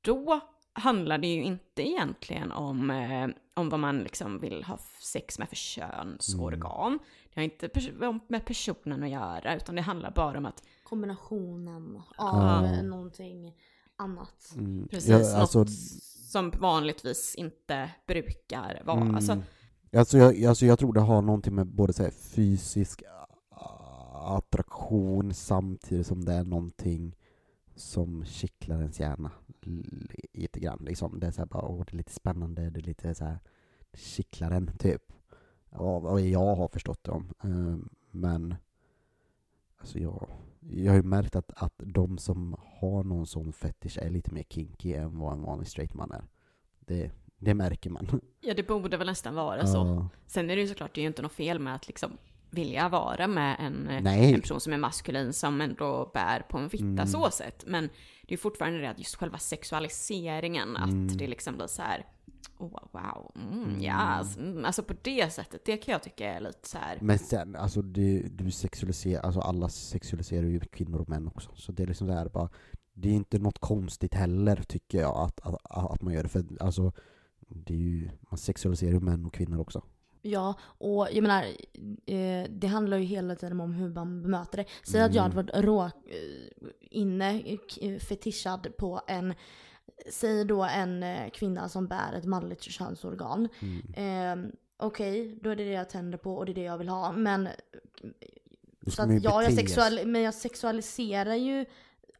A: då handlar det ju inte egentligen om, eh, om vad man liksom vill ha sex med för könsorgan. Det har inte pers- med personen att göra, utan det handlar bara om att
C: Kombinationen av
B: Ja.
C: någonting annat.
B: Mm.
A: precis,
B: Ja, alltså,
A: något som vanligtvis inte brukar vara.
B: mm,
A: Alltså,
B: Alltså jag, alltså jag tror det har någonting med både så här fysisk ah, attraktion samtidigt som det är någonting som kittlar ens hjärna lite grann. Liksom. Det är så här bara, åh, det är lite spännande, det är lite så här kittlar en, typ. Av vad jag har förstått det om. Eh, Men alltså jag, jag har ju märkt att, att de som har någon sån fetisch är lite mer kinky än vad en vanlig straight man är. Det, det märker man.
A: Ja, det borde väl nästan vara så.
B: Ja.
A: Sen är det ju såklart, det är ju inte något fel med att liksom vilja vara med en, en person som är maskulin som ändå bär på en fitta
B: Mm.
A: så sett. Men det är fortfarande det att just själva sexualiseringen,
B: Mm.
A: att det liksom blir så här. Oh, wow, mm, yes. mm. Alltså på det sättet, det kan jag tycka är lite så här.
B: Men sen, alltså du, du sexualiserar, alltså alla sexualiserar ju kvinnor och män också. Så det är liksom det här bara, det är inte något konstigt heller tycker jag att, att, att man gör det. För alltså, det är ju, man sexualiserar ju män och kvinnor också.
C: Ja, och jag menar, eh, det handlar ju hela tiden om hur man bemöter det. Säg att jag hade varit rå, eh, inne, eh, fetischad på en, säg då en eh, kvinna som bär ett manligt könsorgan.
B: Mm.
C: Eh, Okej, då är det det jag tänder på och det är det jag vill ha. Men, så att, ja, jag, sexual, men jag sexualiserar ju,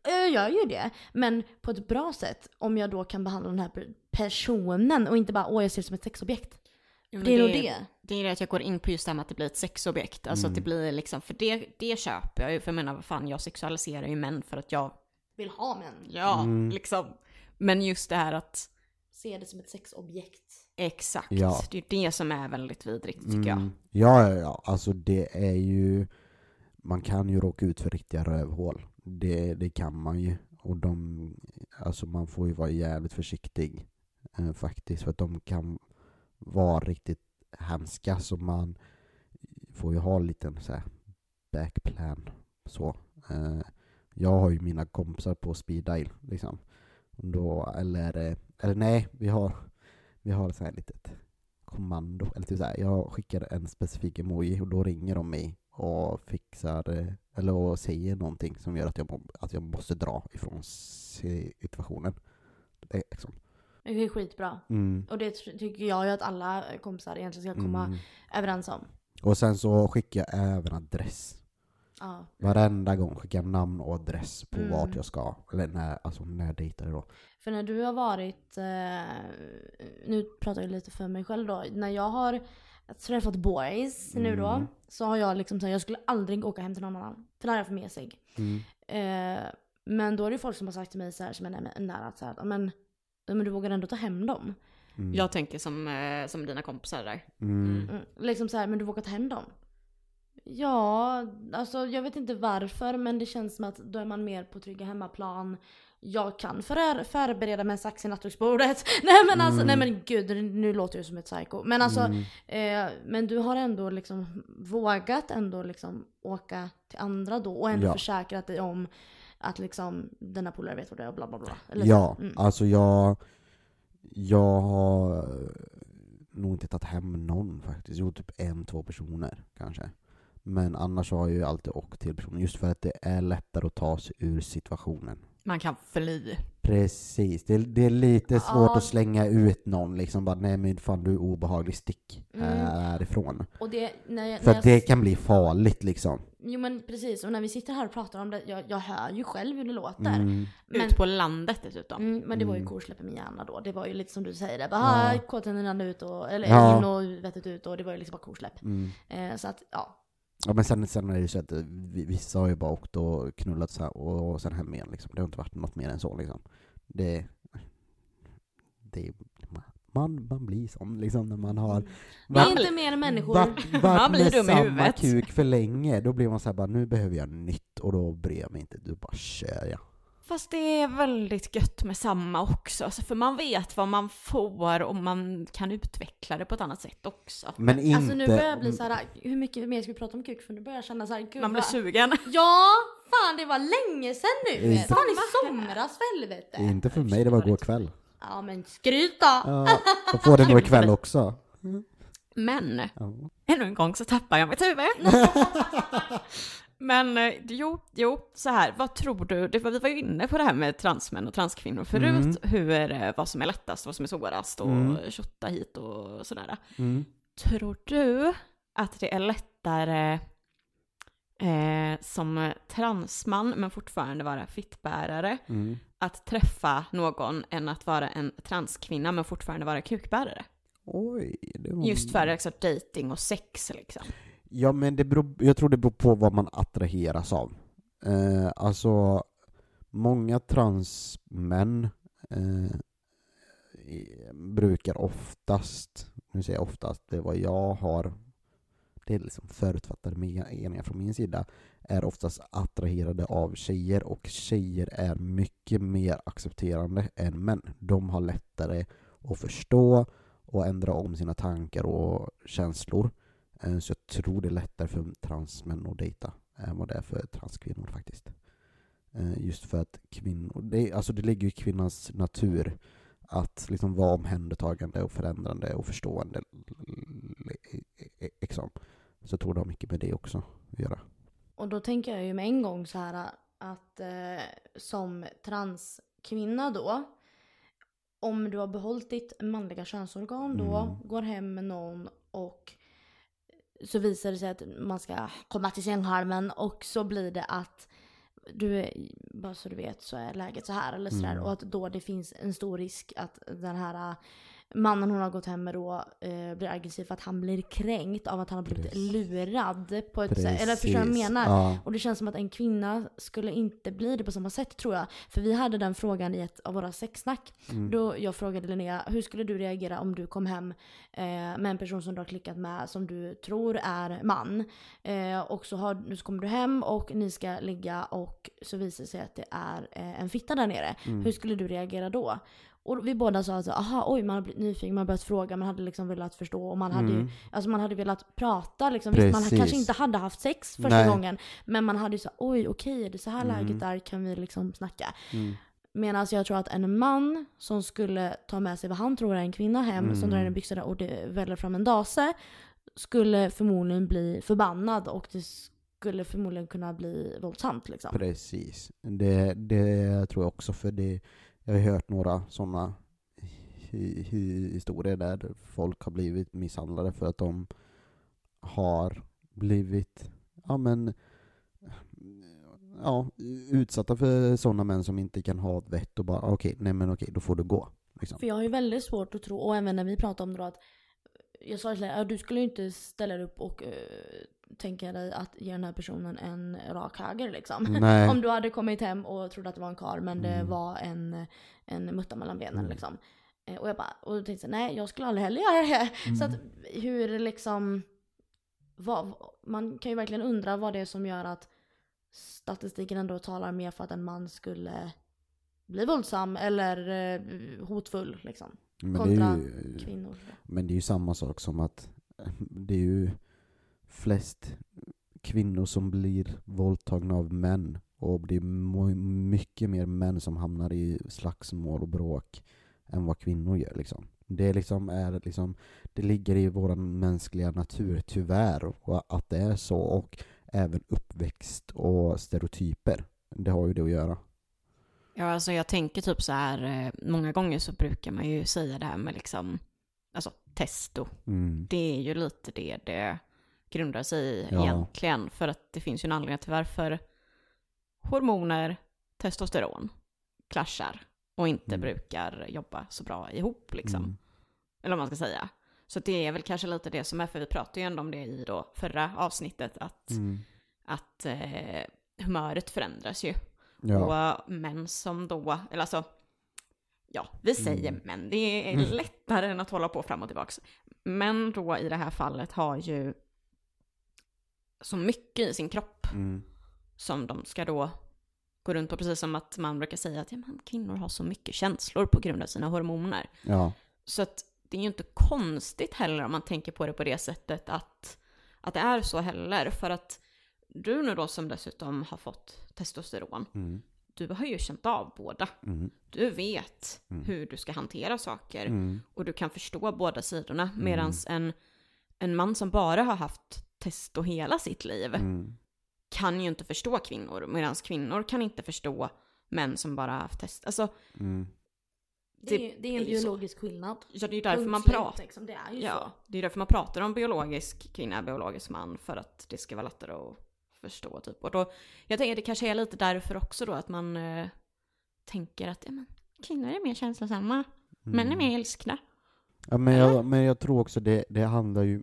C: jag gör ju det. Men på ett bra sätt. Om jag då kan behandla den här personen och inte bara åh jag ser det som ett sexobjekt.
A: Jo,
C: Det är nog det.
A: Det är det att jag går in på just det här med att det blir ett sexobjekt. Alltså att det blir liksom, för det, det köper jag ju. För jag menar, vad fan, jag sexualiserar ju män för att jag,
C: Vill ha män.
A: ja,
B: Mm.
A: liksom. Men just det här att,
C: Se det som ett sexobjekt.
A: exakt,
B: Ja.
A: det är det som är väldigt vidrigt tycker jag.
B: Mm. Ja, ja, ja, alltså det är ju, man kan ju råka ut för riktiga rövhål. Det, det kan man ju. Och de, alltså man får ju vara jävligt försiktig eh, faktiskt. För att de kan var riktigt hemska. Så man får ju ha en liten så här backplan. Så. Eh, jag har ju mina kompisar på speed dial liksom. Då, eller, eller nej, vi har, vi har så här litet kommando. Eller typ så här, jag skickar en specifik emoji och då ringer de mig och fixar, eller och säger någonting som gör att jag, att jag måste dra ifrån situationen. Det liksom.
C: Det är skitbra.
B: Mm.
C: Och det ty- tycker jag ju att alla kompisar egentligen ska komma
B: Mm.
C: överens om.
B: Och sen så skickar jag även adress.
C: Ja.
B: Varenda gång skickar jag namn och adress på
C: Mm.
B: vart jag ska. Eller när, alltså när jag dejtar då.
C: För när du har varit, eh, nu pratar jag lite för mig själv då. När jag har träffat boys nu då.
B: Mm.
C: Så har jag liksom sagt jag skulle aldrig åka hem till någon annan. För det här är för mesig.
B: Mm.
C: Eh, men då är det folk som har sagt till mig så här som är nä- nära att så här, men, men du vågar ändå ta hem dem.
B: Mm.
A: Jag tänker som, eh, som dina kompisar där.
B: Mm.
C: Mm, liksom så här, men du vågar ta hem dem. Ja, alltså jag vet inte varför men det känns som att då är man mer på trygga hemmaplan. Jag kan för, förbereda med en sax i nattduksbordet. Nej men alltså, nej men gud nu låter jag som ett psycho. Men alltså,
B: Mm.
C: eh, men du har ändå liksom vågat ändå liksom åka till andra då och ändå
B: Ja.
C: försäkrat dig om att liksom denna polare vet vad det är och bla bla bla. Eller.
B: Ja,
C: Mm.
B: alltså jag, jag har nog inte tagit hem någon faktiskt. Jo, typ en, två personer kanske. Men annars har jag ju alltid åkt till personen just för att det är lättare att ta sig ur situationen.
A: Man kan fly.
B: Precis, det är, det är lite svårt
C: Ja.
B: att slänga ut någon liksom bara nej men fan du är obehaglig, stick
C: Mm.
B: härifrån.
C: Och det, när jag,
B: För
C: när
B: att
C: jag
B: det kan bli farligt liksom.
C: Jo men precis, och när vi sitter här och pratar om det, jag, jag hör ju själv hur det låter.
B: Mm.
C: Men,
A: Ut på landet dessutom.
C: mm, men det var ju
B: Mm.
C: korsläpp i min hjärna då. Det var ju lite som du säger, det.
B: Ja.
C: bara kåthänderna rann ut och, eller
B: Ja.
C: in och vettet ut och det var ju liksom bara korsläpp.
B: Mm.
C: Eh, så att ja.
B: Ja men sen, sen är det ju så att eh, vi- vissa har ju bara åkt och knullat så här, och sen hem igen liksom. Det har inte varit något mer än så liksom. Det, det man, man blir sån liksom när man har
A: Man
C: är
A: blir-
C: inte mer än människor.
B: varit,
A: Man
B: varit
A: blir
B: med samma
A: huvudet.
B: kuk för länge. Då blir man så här bara, nu behöver jag nytt och då bryr jag mig inte. Då bara kör jag.
A: Fast det är väldigt gött med samma också. Alltså för man vet vad man får och man kan utveckla det på ett annat sätt också.
B: Men inte...
C: Alltså nu börjar jag bli så här, hur mycket mer ska vi prata om kuk? För nu börjar jag känna så här, gud
A: Man blir sugen.
C: Ja! Fan det var länge sedan nu!
B: Inte-
C: Fan i somras för helvete!
B: Inte för mig, det var igår kväll.
C: Ja men skryt då!
B: Ja, jag får det nog ikväll också.
A: Men
B: Ja.
A: ännu en gång så tappar jag mitt huvud. Men eh, jo, jo, så här, vad tror du? Det var, vi var ju inne på det här med transmän och transkvinnor förut,
B: Mm.
A: hur, vad som är lättast, vad som är svårast och
B: Mm.
A: tjotta hit och sådär.
B: Mm.
A: Tror du att det är lättare eh, som transman men fortfarande vara fittbärare
B: Mm.
A: att träffa någon än att vara en transkvinna men fortfarande vara kukbärare?
B: Oj, det var...
A: Just för liksom, dating och sex liksom.
B: Ja men det beror, jag tror det beror på vad man attraheras av. Eh, alltså, många transmän eh, brukar oftast, nu säger jag oftast, det är vad jag har, det är liksom förutfattade meningar från min sida, är oftast attraherade av tjejer och tjejer är mycket mer accepterande än män. De har lättare att förstå och ändra om sina tankar och känslor. Eh, Så jag tror det är lättare för transmän att dejta än vad det är för transkvinnor faktiskt. Eh, Just för att kvinnor, det, alltså det ligger i kvinnans natur att liksom vara omhändertagande och förändrande och förstående. Liksom. Så jag tror det har mycket med det också att göra.
C: Och då tänker jag ju med en gång så här att eh, som transkvinna då, om du har behållit ditt manliga könsorgan då,
B: Mm.
C: går hem med någon och så visar det sig att man ska komma till sänghalmen och så blir det att du bara så du vet så är läget så här eller sådär
B: Mm.
C: och att då det finns en stor risk att den här mannen hon har gått hem med då eh, blir aggressiv för att han blir kränkt av att han har blivit
B: Precis.
C: lurad på ett sätt. Eller förstår du vad jag menar?
B: Ja.
C: Och det känns som att en kvinna skulle inte bli det på samma sätt tror jag. För vi hade den frågan i ett av våra sexsnack.
B: Mm.
C: Då jag frågade Linnea, hur skulle du reagera om du kom hem eh, med en person som du har klickat med som du tror är man. Eh, och så, har, så kommer du hem och ni ska ligga och så visar det sig att det är eh, en fitta där nere.
B: Mm.
C: Hur skulle du reagera då? Och vi båda sa alltså, aha oj man har blivit nyfiken, man har börjat fråga, man hade liksom velat förstå och man hade ju
B: Mm.
C: Alltså man hade velat prata liksom. Visst, man kanske inte hade haft sex första
B: Nej.
C: gången. Men man hade ju så oj okej, är det så här
B: Mm.
C: läget där kan vi liksom snacka.
B: Mm.
C: Medan jag tror att en man som skulle ta med sig vad han tror är en kvinna hem, som
B: Mm.
C: drar in en byxorna och det väller fram en dase, skulle förmodligen bli förbannad och det skulle förmodligen kunna bli våldsamt liksom.
B: Precis. Det, det tror jag också, för det, jag har hört några sådana historier där folk har blivit misshandlade för att de har blivit, ja men, ja, utsatta för sådana män som inte kan ha ett vett och bara okej, nej men okej, då får du gå. Liksom.
C: För jag har ju väldigt svårt att tro, och även när vi pratar om det då att jag sa till dig, ja, du skulle ju inte ställa dig upp och uh, tänka dig att ge den här personen en rak höger liksom. Om du hade kommit hem och trodde att det var en kar men det
B: Mm.
C: var en, en mutta mellan benen
B: Mm.
C: liksom. Eh, Och jag bara, och då tänkte jag nej jag skulle aldrig heller göra det. Så att
B: Mm.
C: hur liksom, vad, man kan ju verkligen undra vad det är som gör att statistiken ändå talar mer för att en man skulle bli våldsam eller eh, hotfull liksom.
B: Men det,
C: kontra
B: är ju,
C: Kvinnor.
B: men det är ju samma sak som att det är ju flest kvinnor som blir våldtagna av män och det är mycket mer män som hamnar i slagsmål och bråk än vad kvinnor gör liksom. Det liksom är liksom, det ligger i vår mänskliga natur tyvärr att det är så och även uppväxt och stereotyper. Det har ju det att göra.
A: Ja, alltså jag tänker typ så här, eh, många gånger så brukar man ju säga det här med liksom, alltså testo.
B: Mm.
A: Det är ju lite det det grundar sig i
B: Ja.
A: egentligen. För att det finns ju en anledning till varför hormoner, testosteron, clashar och inte
B: Mm.
A: brukar jobba så bra ihop liksom.
B: Mm.
A: Eller vad man ska säga. Så det är väl kanske lite det som är, för vi pratade ju ändå om det i då förra avsnittet, att,
B: Mm.
A: att eh, humöret förändras ju.
B: Ja.
A: Och män som då, eller alltså, ja, vi säger
B: Mm.
A: män, det är
B: Mm.
A: lättare än att hålla på fram och tillbaka. Män då i det här fallet har ju så mycket i sin kropp
B: Mm.
A: som de ska då gå runt på, precis som att man brukar säga att ja, men kvinnor har så mycket känslor på grund av sina hormoner.
B: Ja.
A: Så att det är ju inte konstigt heller om man tänker på det på det sättet att, att det är så heller. För att du nu då som dessutom har fått testosteron,
B: Mm.
A: du har ju känt av båda.
B: Mm.
A: Du vet
B: Mm.
A: hur du ska hantera saker
B: Mm.
A: och du kan förstå båda sidorna. Medan en, en man som bara har haft testo hela sitt liv
B: Mm.
A: kan ju inte förstå kvinnor. Medan kvinnor kan inte förstå män som bara har haft test. Alltså,
B: Mm.
C: Det är, det är en
A: så.
C: biologisk skillnad.
A: Ja, det är ju därför man pratar.
C: Liksom. Det är ju
A: Ja,
C: så.
A: det är därför man pratar om biologisk kvinna, biologisk man, för att det ska vara lättare att förstå typ. Och då, jag tänker att det kanske är lite därför också då att man eh, tänker att ja, men, kvinnor är mer känslosamma, män är
B: Mm.
A: mer ilskna.
B: Ja, men, jag, men jag tror också det, det handlar ju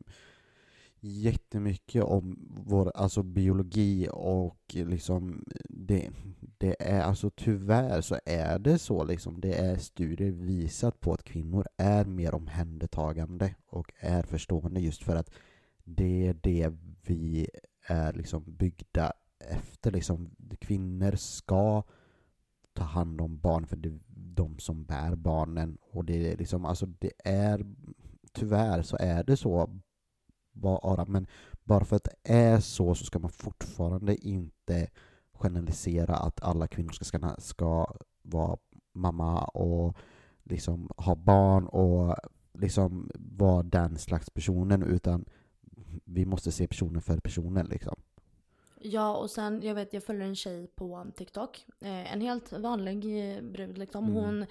B: jättemycket om vår alltså biologi och liksom det, det är alltså tyvärr så är det så liksom det är studier visat på att kvinnor är mer omhändertagande och är förstående just för att det är det vi är liksom byggda efter liksom kvinnor ska ta hand om barn för det är de som bär barnen. Och det är liksom alltså det är tyvärr så är det så bara, men bara för att det är så så ska man fortfarande inte generalisera att alla kvinnor ska, ska, ska vara mamma och liksom ha barn och liksom vara den slags personen utan vi måste se personen för personen liksom.
C: Ja och sen jag vet jag följer en tjej på TikTok. Eh, en helt vanlig eh, brud liksom.
B: Mm.
C: Hon,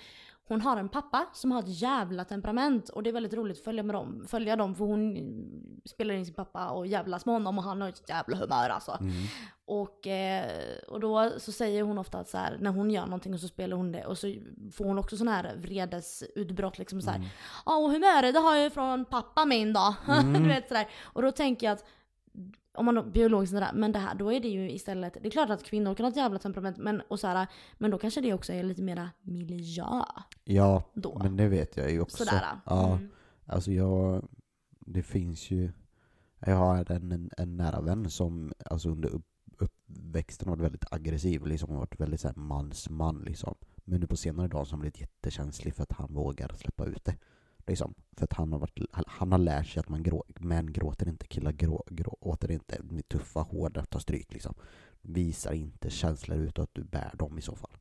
C: hon har en pappa som har ett jävla temperament och det är väldigt roligt att följa, med dem, följa dem för hon mm, spelar in sin pappa och jävlas med honom och han har ett jävla humör alltså.
B: Mm.
C: Och, eh, och då så säger hon ofta att så här, när hon gör någonting och så spelar hon det och så får hon också sån här vredesutbrott liksom så här.
B: Mm.
C: Ja och humöret det har jag ju från pappa min då.
B: Mm.
C: du vet sådär. Och då tänker jag att om man biologiskt sådär, men det här, då är det ju istället, det är klart att kvinnor kan ha ett jävla temperament men, och så här, men då kanske det också är lite mera miljö
B: Ja,
C: då.
B: men det vet jag ju också.
C: Sådär.
B: Ja,
C: Mm.
B: alltså jag, det finns ju, jag har en, en, en nära vän som alltså under upp, uppväxten varit väldigt aggressiv, liksom har varit väldigt så här mansman liksom. Men nu på senare dagar så har han blivit jättekänslig för att han vågar släppa ut det. Liksom. För att han har, varit, han har lärt sig att man grå, män gråter inte, killar grå, gråter inte, de är tuffa, hårda, tar stryk liksom. Visar inte känslor ut att du bär dem i så fall.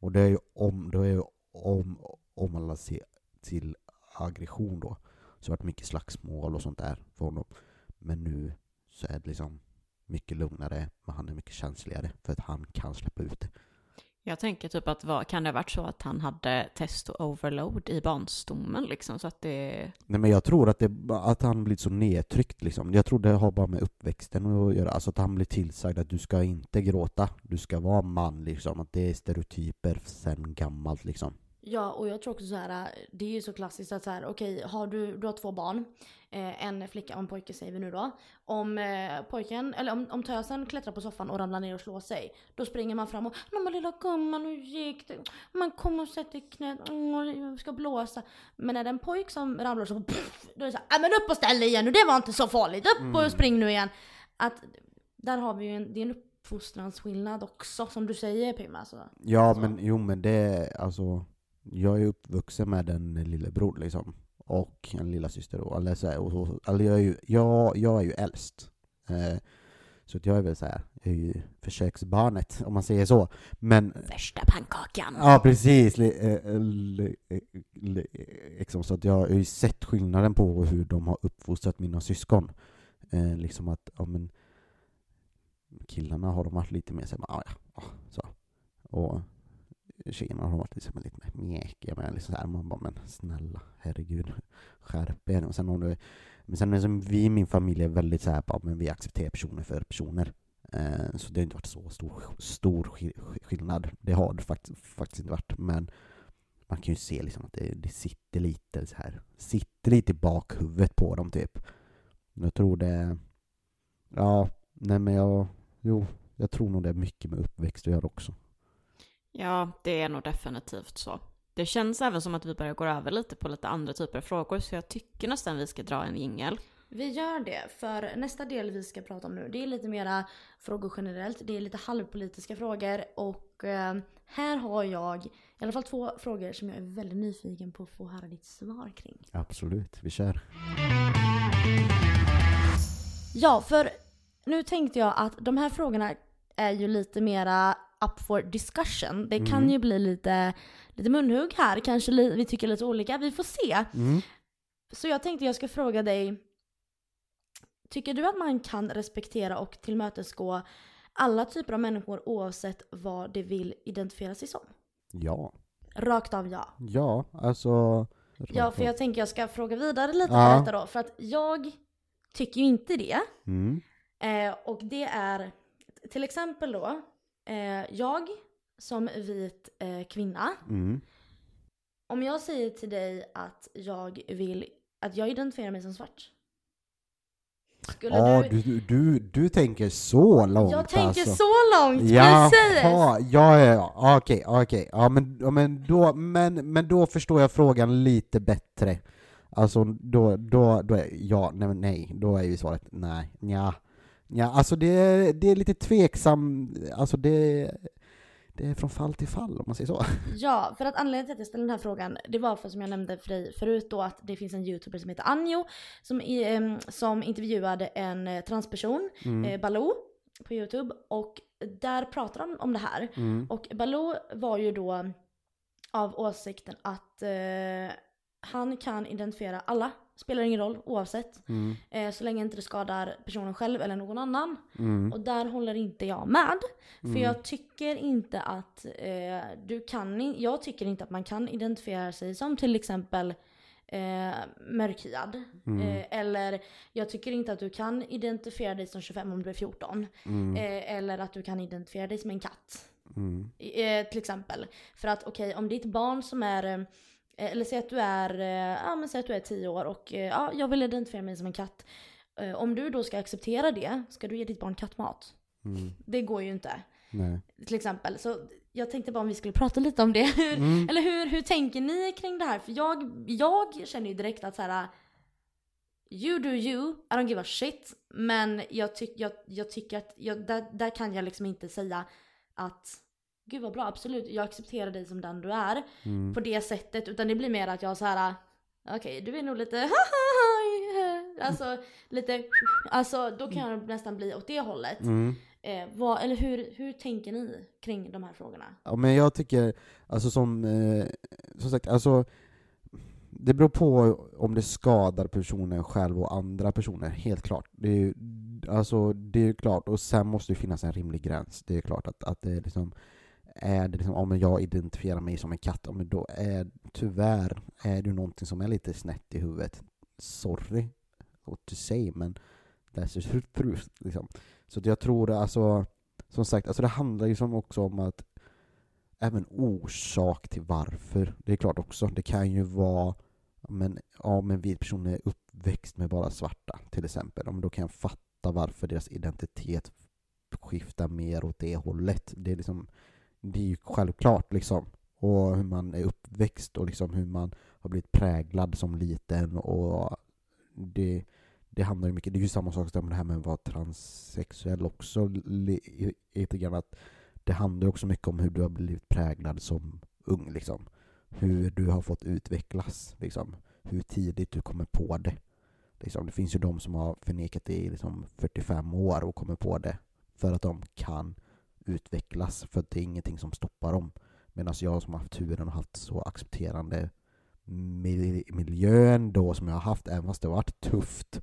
B: Och det är ju om, det är ju om, om man ser till aggression då. Så det har varit mycket slagsmål och sånt där för honom. Men nu så är det liksom mycket lugnare, men han är mycket känsligare för att han kan släppa ut det.
A: Jag tänker typ att vad, kan det ha varit så att han hade test och overload i barnstommen liksom så att det...
B: Nej men jag tror att, det, att han blivit så nedtryckt liksom. Jag tror det har bara med uppväxten att göra. Alltså att han blir tillsagd att du ska inte gråta, du ska vara man liksom. Att det är stereotyper sen gammalt liksom.
C: Ja, och jag tror också så här, det är ju så klassiskt att så här, okej, har du, du har två barn, eh, en flicka och en pojke säger vi nu då. Om eh, pojken, eller om, om tösen klättrar på soffan och ramlar ner och slår sig, då springer man fram och men lilla gumman, hur gick det? Man kommer och sätter knät, jag ska blåsa. Men är det en pojk som ramlar så, pff, då är det så här, "Nej, men upp och ställ dig igen nu, det var inte så farligt, upp
B: Mm.
C: och spring nu igen. Att, där har vi ju en, det är en uppfostransskillnad också som du säger Pimma. Alltså.
B: Ja
C: Så.
B: men jo men det är alltså Jag är uppvuxen med en lillebror liksom. Och en lilla syster då, eller, så här, och, och, eller jag, är ju, jag, jag är ju äldst. Eh, Så att jag är väl så här, jag är ju försöksbarnet om man säger så. Men
A: Värsta pannkakan!
B: Ja precis, eh, eh, li, liksom, så att jag har ju sett skillnaden på hur de har uppfostrat mina syskon. Eh, Liksom att, ja men Killarna har de varit lite mer såhär, ah, ja, ah, så. Och tjejerna har varit liksom lite mer mjäkiga med liksom så här, man bara men snälla herregud Skärp er och sen om du Men sen är som vi i min familj är väldigt så här, bara, men vi accepterar personer för personer Eh, Så det har inte varit så stor, stor skillnad. Det har det faktiskt, faktiskt inte varit. Men man kan ju se liksom att det, det sitter lite så här. Sitter lite i bakhuvudet på dem typ. Jag tror det... Ja, nej men jag... Jo, jag tror nog det är mycket med uppväxt att göra också.
A: Ja, det är nog definitivt så. Det känns även som att vi börjar gå över lite på lite andra typer av frågor, så jag tycker nästan vi ska dra en jingel.
C: Vi gör det, för nästa del vi ska prata om nu det är lite mera frågor generellt. Det är lite halvpolitiska frågor och eh, här har jag i alla fall två frågor som jag är väldigt nyfiken på att få höra ditt svar kring.
B: Absolut, vi kör.
C: Ja, för nu tänkte jag att de här frågorna är ju lite mera up for discussion. Det kan
B: Mm.
C: ju bli lite, lite munhugg här, kanske li- vi tycker lite olika, vi får se.
B: Mm.
C: Så jag tänkte jag ska fråga dig, tycker du att man kan respektera och tillmötesgå alla typer av människor oavsett vad de vill identifiera sig som?
B: Ja.
C: Rakt av ja.
B: Ja, alltså...
C: Ja, för jag tänker jag ska fråga vidare lite
B: Ja.
C: på detta då. För att jag tycker ju inte det.
B: Mm,
C: Eh, och det är till exempel då, eh, jag som vit eh, kvinna,
B: mm,
C: om jag säger till dig att jag vill, att jag identifierar mig som svart. Skulle
B: Ja,
C: du...
B: du, du, du tänker så långt
C: Jag tänker
B: alltså.
C: så långt,
B: Ja,
C: precis!
B: ja, ja, ja, okej, okej. Ja, men, ja, men, då, men, men då förstår jag frågan lite bättre. Alltså, då, då, då är, ja, nej, nej, då är ju svaret nej, ja. Ja, alltså det, är- det är lite tveksam, alltså det, det är från fall till fall om man säger så.
C: Ja, för att anledningen till att jag ställde den här frågan, det var för som jag nämnde för dig förut då att det finns en youtuber som heter Anjo som, som intervjuade en eh, transperson,
B: Mm,
C: eh, Baloo, på youtube och där pratar de om det här.
B: mm,
C: Och Baloo var ju då av åsikten att eh, han kan identifiera alla, spelar ingen roll oavsett.
B: mm,
C: Eh, så länge inte det skadar personen själv eller någon annan.
B: mm,
C: Och där håller inte jag med. För
B: Mm.
C: jag tycker inte att eh, du kan, jag tycker inte att man kan identifiera sig som till exempel eh, mörkhyad.
B: mm,
C: Eh, eller jag tycker inte att du kan identifiera dig som 25 om du är 14.
B: mm,
C: Eh, eller att du kan identifiera dig som en katt.
B: mm,
C: Eh, till exempel. För att okej, om ditt barn som är, eller säg att du är, eh, ja men säg att du är 10 år och eh, ja, jag vill identifiera mig som en katt. Eh, om du då ska acceptera det, ska du ge ditt barn kattmat?
B: mm,
C: Det går ju inte.
B: nej.
C: Till exempel. Så jag tänkte bara om vi skulle prata lite om det. Hur,
B: Mm,
C: Eller hur, hur tänker ni kring det här? För jag, jag känner ju direkt att så här. You do you, I don't give a shit. Men jag, tyck, jag, jag tycker att jag, där, där kan jag liksom inte säga att Gud vad bra, absolut, jag accepterar dig som den du är.
B: mm,
C: På det sättet. Utan det blir mer att jag så här. Okej, du är nog lite Alltså lite Alltså då kan jag nästan bli åt det hållet.
B: mm.
C: Eh, vad, eller hur, hur tänker ni kring de här frågorna?
B: Ja, men jag tycker, alltså som, eh, som sagt, alltså det beror på om det skadar personen själv och andra personer, helt klart. Det är ju, alltså, det är klart, och sen måste det finnas en rimlig gräns. Det är klart att, att det är liksom, är det liksom, om jag identifierar mig som en katt, men då är tyvärr är det någonting som är lite snett i huvudet. Sorry what to say, men that's the truth. Liksom. Så att jag tror alltså, som sagt, alltså det handlar ju som också om att även orsak till varför. Det är klart också, det kan ju vara men, ja, men vit person är uppväxt med bara svarta till exempel. Ja, men då kan jag fatta varför deras identitet skiftar mer åt det hållet. Det är, liksom, det är ju självklart liksom. Och hur man är uppväxt och liksom hur man har blivit präglad som liten och det, det handlar ju mycket, det är ju samma sak som det här med att vara transsexuell också lite grann att det handlar också mycket om hur du har blivit präglad som ung liksom. Hur du har fått utvecklas liksom. Hur tidigt du kommer på det. Liksom, det finns ju de som har förnekat det i liksom 45 år och kommer på det för att de kan utvecklas för det är ingenting som stoppar dem. Medan jag som har haft turen och haft så accepterande miljön miljö ändå som jag har haft, även fast det har varit tufft.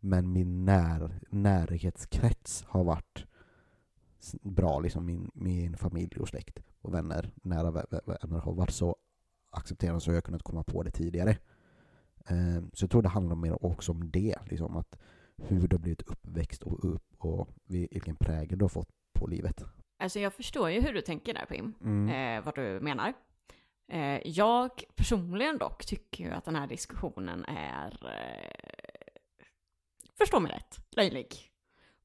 B: Men min när, närhetskrets har varit bra, liksom min, min familj och släkt och vänner, nära vänner har varit så accepterande så jag har kunnat komma på det tidigare. Ehm, så jag tror det handlar mer också om det, liksom att hur du har blivit uppväxt och, upp och vilken prägel du har fått på livet.
A: Alltså jag förstår ju hur du tänker där Pim,
B: Mm.
A: eh, vad du menar. Eh, jag personligen dock tycker ju att den här diskussionen är, eh, förstå mig rätt, löjlig.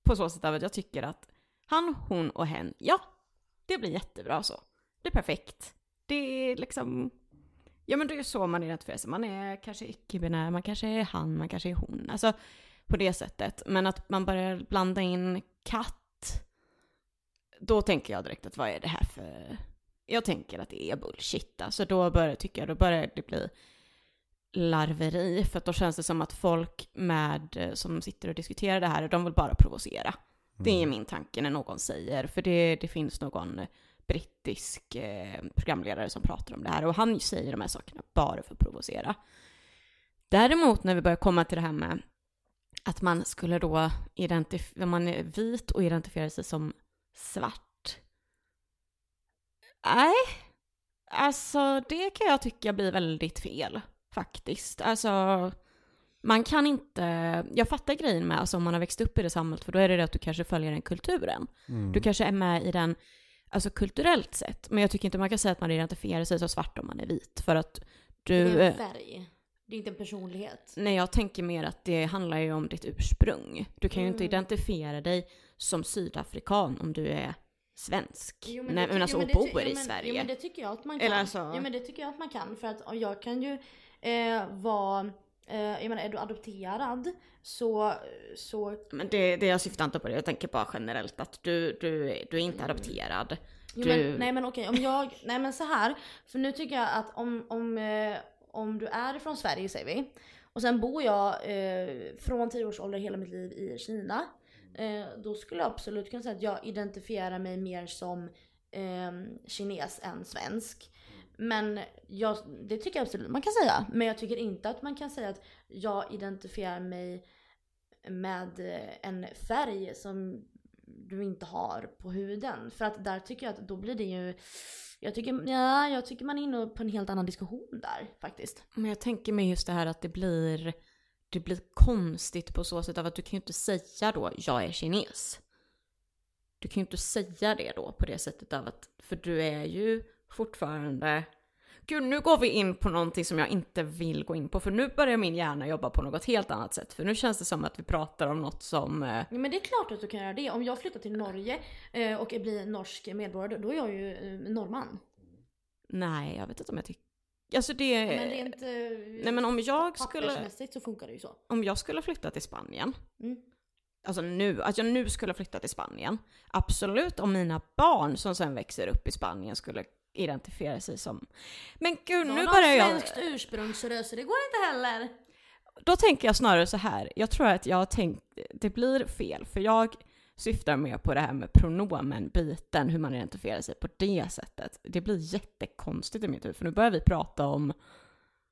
A: På så sätt att jag tycker att han, hon och hen, ja, det blir jättebra så. Det är perfekt. Det är liksom, ja men det är ju så man identifierar sig. Man är kanske icke-binär, man kanske är han, man kanske är hon. Alltså på det sättet. Men att man börjar blanda in katt, då tänker jag direkt att vad är det här för... Jag tänker att det är bullshit. Alltså då börjar, tycker jag, då börjar det bli larveri. För att då känns det som att folk med, som sitter och diskuterar det här, de vill bara provocera. Det är
B: Mm.
A: min tanke när någon säger, för det, det finns någon brittisk eh, programledare som pratar om det här och han säger de här sakerna bara för att provocera. Däremot när vi börjar komma till det här med att man skulle då identifiera, man är vit och identifierar sig som svart. Nej, Alltså det kan jag tycka blir väldigt fel faktiskt. Alltså man kan inte, jag fattar grejen med alltså om man har växt upp i det samhället för då är det det att du kanske följer den kulturen.
B: Mm.
A: Du kanske är med i den, alltså kulturellt sett. Men jag tycker inte man kan säga att man identifierar sig som svart om man är vit. För att du...
C: Det är
A: eh,
C: en färg. Det är inte en personlighet.
A: Nej, jag tänker mer att det handlar ju om ditt ursprung. Du kan ju inte
C: Mm.
A: identifiera dig som sydafrikan om du är svensk.
C: Jo,
A: Nej,
C: det
A: men alltså
C: jo,
A: och bor
C: jo,
A: i
C: men-
A: Sverige.
C: Jo men det tycker jag att man kan.
A: Eller alltså-
C: Jo men det tycker jag att man kan. För att jag kan ju eh, vara, eh, jag menar är du adopterad så, så
A: Men det, det jag syftar inte på det, jag tänker bara generellt att du, du, du är inte adopterad.
C: Jo,
A: Du-
C: men, nej men okej, om jag, nej men så här. För nu tycker jag att om, om, eh, om du är ifrån Sverige säger vi. Och sen bor jag eh, från 10 års ålder hela mitt liv i Kina. Eh, då skulle jag absolut kunna säga att jag identifierar mig mer som eh, kines än svensk. Men jag, det tycker jag absolut man kan säga. Men jag tycker inte att man kan säga att jag identifierar mig med eh, en färg som du inte har på huden. För att där tycker jag att då blir det ju jag tycker, ja, jag tycker man är inne på en helt annan diskussion där faktiskt.
A: Men jag tänker mig just det här att det blir, det blir konstigt på så sätt av att du kan ju inte säga då jag är kines. Du kan ju inte säga det då på det sättet av att, för du är ju fortfarande Gud, nu går vi in på någonting som jag inte vill gå in på, för nu börjar min hjärna jobba på något helt annat sätt. För nu känns det som att vi pratar om något som... eh,
C: Ja, men det är klart att du kan göra det. Om jag flyttar till Norge eh, och blir norsk medborgare, då är jag ju eh, norrman.
A: Nej, jag vet inte om jag tycker... Alltså det...
C: Men rent eh,
A: Nej men om jag skulle...
C: så funkar det ju så.
A: Om jag skulle flytta till Spanien,
C: Mm.
A: alltså nu, att jag nu skulle flytta till Spanien, absolut om mina barn som sen växer upp i Spanien skulle identifiera sig som... Men gud, nu
C: Någon
A: börjar
C: har
A: jag...
C: svenskt ursprung så det, så det går inte heller.
A: Då tänker jag snarare så här, jag tror att jag har tänkt, det blir fel, för jag syftar mer på det här med pronomen-biten, hur man identifierar sig på det sättet. Det blir jättekonstigt i mitt huvud, för nu börjar vi prata om,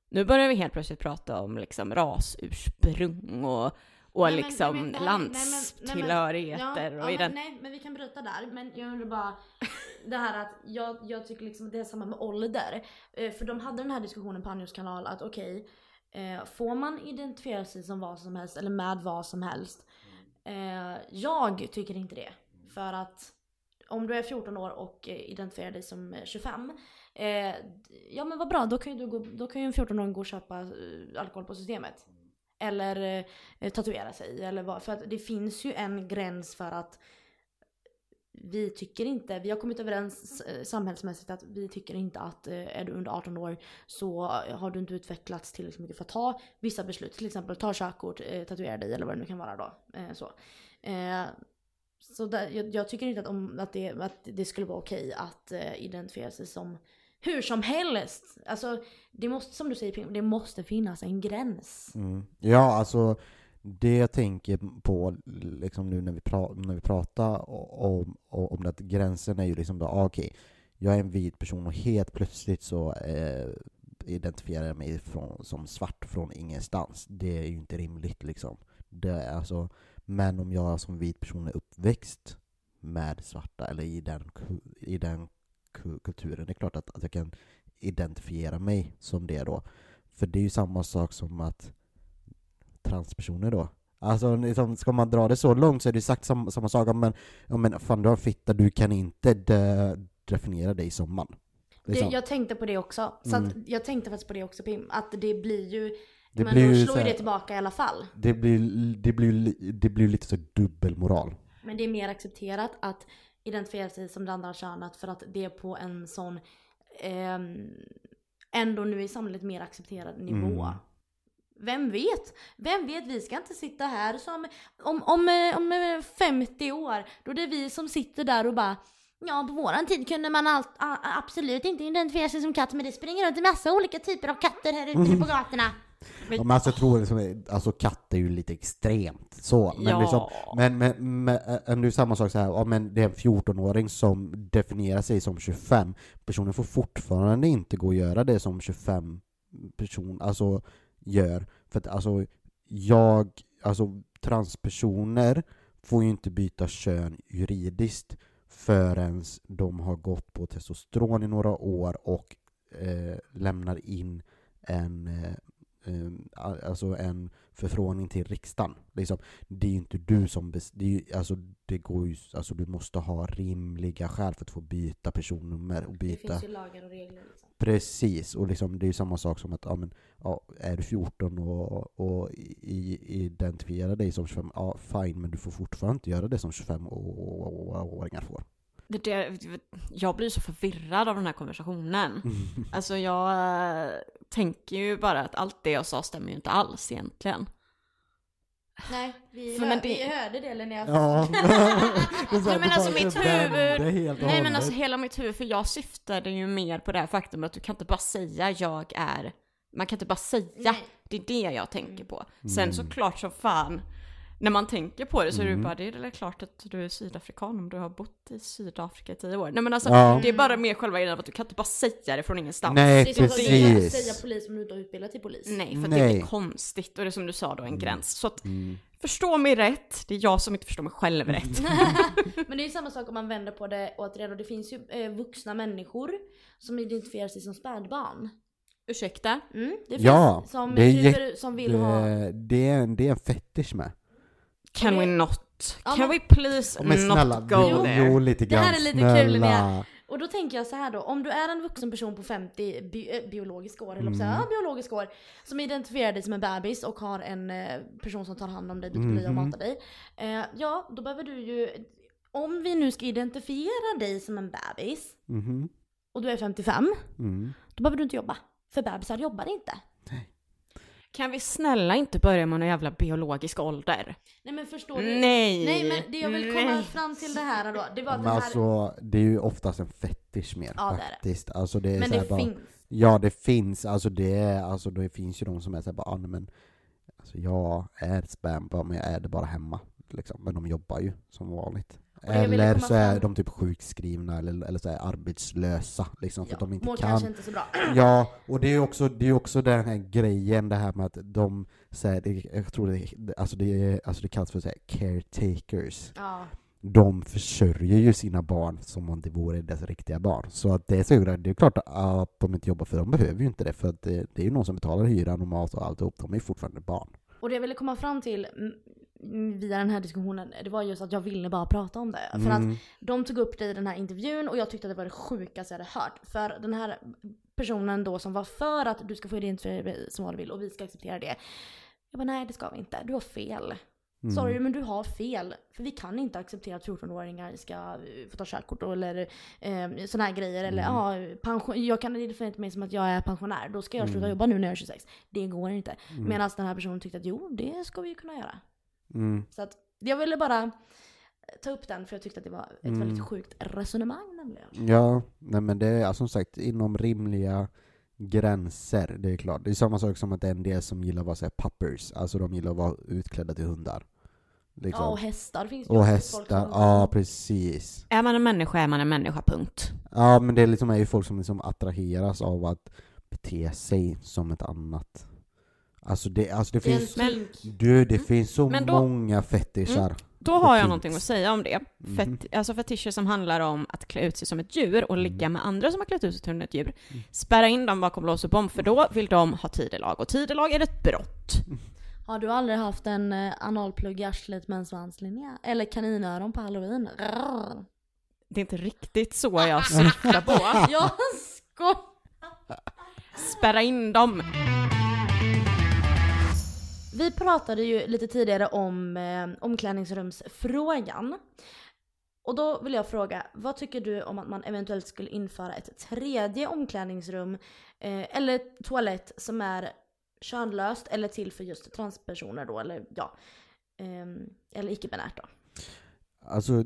A: nu börjar vi helt plötsligt prata om liksom rasursprung och, och
C: Nej,
A: liksom
C: men men-
A: landstillhörigheter
C: Ja,
A: och
C: ja, men, nej, men vi kan bryta där. Men jag undrar bara, det här att jag, jag tycker liksom att det är samma med ålder. Eh, För de hade den här diskussionen på Anjos kanal att okej, eh, får man identifiera sig som vad som helst eller med vad som helst? Eh, jag tycker inte det. För att om du är 14 år och eh, identifierar dig som 25 eh, eh Ja men vad bra, då kan ju, du gå, då kan ju en 14-åring gå och köpa eh, alkohol på systemet. Eller eh, tatuera sig eller vad. För att det finns ju en gräns för att vi tycker inte, vi har kommit överens eh, samhällsmässigt att vi tycker inte att eh, är du under 18 år så eh, har du inte utvecklats tillräckligt mycket för att ta vissa beslut. Till exempel ta körkort, tatuera dig eller vad det nu kan vara då. Så så där, jag, jag tycker inte att, om, att, det, att det skulle vara okej att identifiera sig som hur som helst. Alltså det måste, som du säger det måste finnas en gräns.
B: Mm. Ja, alltså det jag tänker på liksom nu när vi, pra när vi pratar om, om, om det att gränsen är ju liksom då, ah, okej, jag är en vit person och helt plötsligt så eh, identifierar jag mig från, som svart från ingenstans. Det är ju inte rimligt liksom. Det är alltså, men om jag som vit person är uppväxt med svarta eller i den, i den kulturen, det är klart att, att jag kan identifiera mig som det då. För det är ju samma sak som att transpersoner då. Alltså liksom, ska man dra det så långt så är det exakt samma, samma sak. Men, ja, men fan du har fitta, du kan inte de, definiera dig som man.
C: Det,
B: Liksom.
C: jag tänkte på det också. Så
B: Mm.
C: jag tänkte faktiskt på det också Pim. Att det blir ju,
B: Det
C: men
B: blir
C: då slår ju det tillbaka i alla fall.
B: det blir, det blir, li- det blir lite så dubbelmoral.
C: Men det är mer accepterat att identifiera sig som det andra könet för att det är på en sån ehm, ändå nu i samhället mer accepterad nivå.
B: Mm.
C: Vem vet? Vem vet? Vi ska inte sitta här som om, om, eh, om eh, 50 år. Då är det vi som sitter där och bara Ja, på våran tid kunde man allt, a, absolut inte identifiera sig som katt men det springer runt en massa olika typer av katter här ute på gatorna.
B: Ja, men alltså, jag tror liksom, alltså katt är ju lite extremt så. Men,
A: Ja.
B: liksom, men, men, men äh, nu är samma sak så här, ja, men det är en 14-åring som definierar sig som 25. Personen får fortfarande inte gå och göra det som 25 person alltså gör. För att alltså, jag, alltså transpersoner får ju inte byta kön juridiskt förrän de har gått på testosteron i några år och eh, lämnar in en, eh, alltså en förfrågning till riksdagen. Liksom, det är ju inte du som det, ju, alltså, det går ju, alltså, Du måste ha rimliga skäl för att få byta personnummer och
C: Det
B: byta
C: finns ju lagar och regler liksom.
B: Precis, och liksom, det är ju samma sak som att ja, men, ja, är du 14 och, och identifierar dig som 25, ja fine, men du får fortfarande inte göra det som 25-åringar får.
A: Det, det, jag blir så förvirrad av den här konversationen. Alltså jag äh, tänker ju bara att allt det jag sa stämmer ju inte alls egentligen.
C: Nej, vi, hör,
A: men det-
C: vi hörde det Linnea.
B: Ja. Det är så
A: Nej men alltså mitt huvud, nej men alltså hela mitt huvud, för jag syftade ju mer på det här faktum att du kan inte bara säga jag är, man kan inte bara säga,
C: Nej.
A: det är det jag tänker på. Sen
B: Mm.
A: såklart som fan, när man tänker på det så är det
B: Mm.
A: ju bara, det är väl klart att du är sydafrikan om du har bott i Sydafrika i tio år. Nej men alltså,
B: Ja.
A: det är bara mer själva grejen av att du kan inte bara säga det från ingenstans.
B: Nej,
C: Det är som att du inte kan
B: precis.
C: säga polis om du inte har utbildat till polis.
A: Nej, för att det
B: Nej.
A: blir konstigt och det är som du sa då, en gräns. Så att,
B: Mm.
A: förstå mig rätt, det är jag som inte förstår mig själv rätt.
C: Men det är ju samma sak om man vänder på det återigen och det finns ju eh, vuxna människor som identifierar sig som spädbarn.
A: Ursäkta?
C: Mm, det finns
B: Ja,
C: som,
B: det är
C: som vill ha...
B: Det, det, är en, det är en fetisch med.
A: Can
C: det-
A: we not?
C: Ja,
A: can
C: men-
A: we please
B: Men snälla,
A: not go
B: jo,
A: there?
B: jo lite
C: Det
B: grann.
C: här är lite kul,
B: snälla.
C: Linnea. Och då tänker jag så här då, om du är en vuxen person på 50 bi eh, biologiska år, eller mm.
B: Mm.
C: ja, biologiska år, som identifierar dig som en bebis och har en eh, person som tar hand om dig, byter blöja och matar dig. Eh, ja, då behöver du ju, om vi nu ska identifiera dig som en bebis,
B: Mhm.
C: och du är 55,
B: Mm.
C: då behöver du inte jobba. För bebisar jobbar inte.
A: Kan vi snälla inte börja med någon jävla biologisk ålder?
C: Nej men förstår du?
A: Nej!
C: Nej men det jag vill komma
A: Nej.
C: fram till det här då, det var att
B: Men
C: det här...
B: alltså, det är ju oftast en fetisch mer
C: Ja, det är det.
B: faktiskt. Alltså, det är
C: men
B: så här
C: det
B: bara,
C: finns.
B: Ja, det finns. Alltså det, är, alltså det finns ju de som är såhär bara, ah, nej, men alltså, jag är spambar men jag är det bara hemma. Liksom. Men de jobbar ju som vanligt. Eller så är
C: fram-
B: de typ sjukskrivna eller, eller så är arbetslösa liksom, för
C: Ja,
B: att de inte
C: mår
B: kan.
C: kanske inte så bra.
B: Ja, och det är ju också, det är också den här grejen, det här med att de, så här, det, jag tror det, alltså det, alltså det kallas för så här, caretakers.
C: Ja.
B: De försörjer ju sina barn som om det vore deras riktiga barn. Så att det är, så, det är klart att de inte jobbar för de behöver ju inte det, för att det, det är ju någon som betalar hyran och mat och alltihop. De är ju fortfarande barn.
C: Och det jag ville komma fram till via den här diskussionen, det var just att jag ville bara prata om det. För att
B: Mm.
C: de tog upp det i den här intervjun och jag tyckte att det var det sjukaste jag hade hört. För den här personen då som var för att du ska få identifiera dig som vad du vill och vi ska acceptera det. Jag bara nej det ska vi inte, du har fel.
B: Mm.
C: Sorry men du har fel. För vi kan inte acceptera att 14-åringar ska eh, få ta körkort eller eh, sådana här grejer. Eller
B: Mm.
C: ja, pension, jag kan identifiera mig som att jag är pensionär. Då ska jag sluta
B: Mm.
C: jobba nu när jag är 26. Det går inte.
B: Mm.
C: Medan den här personen tyckte att jo, det ska vi ju kunna göra.
B: Mm.
C: Så att jag ville bara ta upp den för jag tyckte att det var ett
B: Mm.
C: väldigt sjukt resonemang nämligen.
B: Ja, nej men det är som sagt inom rimliga gränser, det är klart. Det är samma sak som att det är en del som gillar att vara så här puppers, alltså de gillar att vara utklädda till hundar. Liksom.
C: Ja, och hästar finns det
B: och hästar, ja precis.
A: Är man en människa är man en människa, punkt.
B: Ja men det är liksom är ju folk som liksom attraheras av att bete sig som ett annat. Alltså det, alltså det finns,
A: Men-
B: du det finns så
A: då-
B: många fetischar.
A: Då har jag någonting att säga om det.
B: Mhm.
A: Fet, alltså fetischer som handlar om att klä ut sig som ett djur och ligga med andra som har klätt ut sig som ett djur.
B: Mm.
A: Spärra in dem bakom lås och bom, för då vill de ha tidelag. Och tidelag är ett brott.
C: Har du aldrig haft en eh, analplugg i arslet med en svans Linnea? Eller kaninöron på halloween? Rrrr.
A: Det är inte riktigt så jag syftar på.
C: Jag skojar!
A: Spärra in dem.
C: Vi pratade ju lite tidigare om eh, omklädningsrumsfrågan. Och då vill jag fråga, vad tycker du om att man eventuellt skulle införa ett tredje omklädningsrum eh, eller toalett som är könlöst eller till för just transpersoner då, eller ja, ehm, eller icke-binärt då?
B: Alltså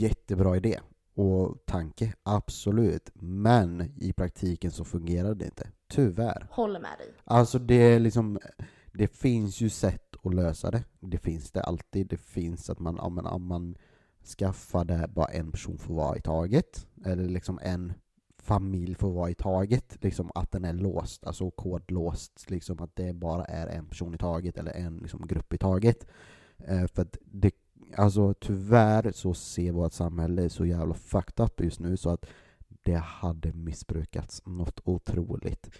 B: jättebra idé och tanke, absolut. Men i praktiken så fungerar det inte. Tyvärr.
C: Håller med dig.
B: Alltså det är liksom, det finns ju sätt att lösa det. Det finns det alltid. Det finns att man, om man, om man skaffar det bara en person får vara i taget, eller liksom en familj får vara i taget, liksom att den är låst, alltså kodlåst, liksom att det bara är en person i taget eller en liksom, grupp i taget. Eh, för att det, alltså tyvärr så ser vårt samhälle så jävla fucked up just nu så att det hade missbrukats något otroligt.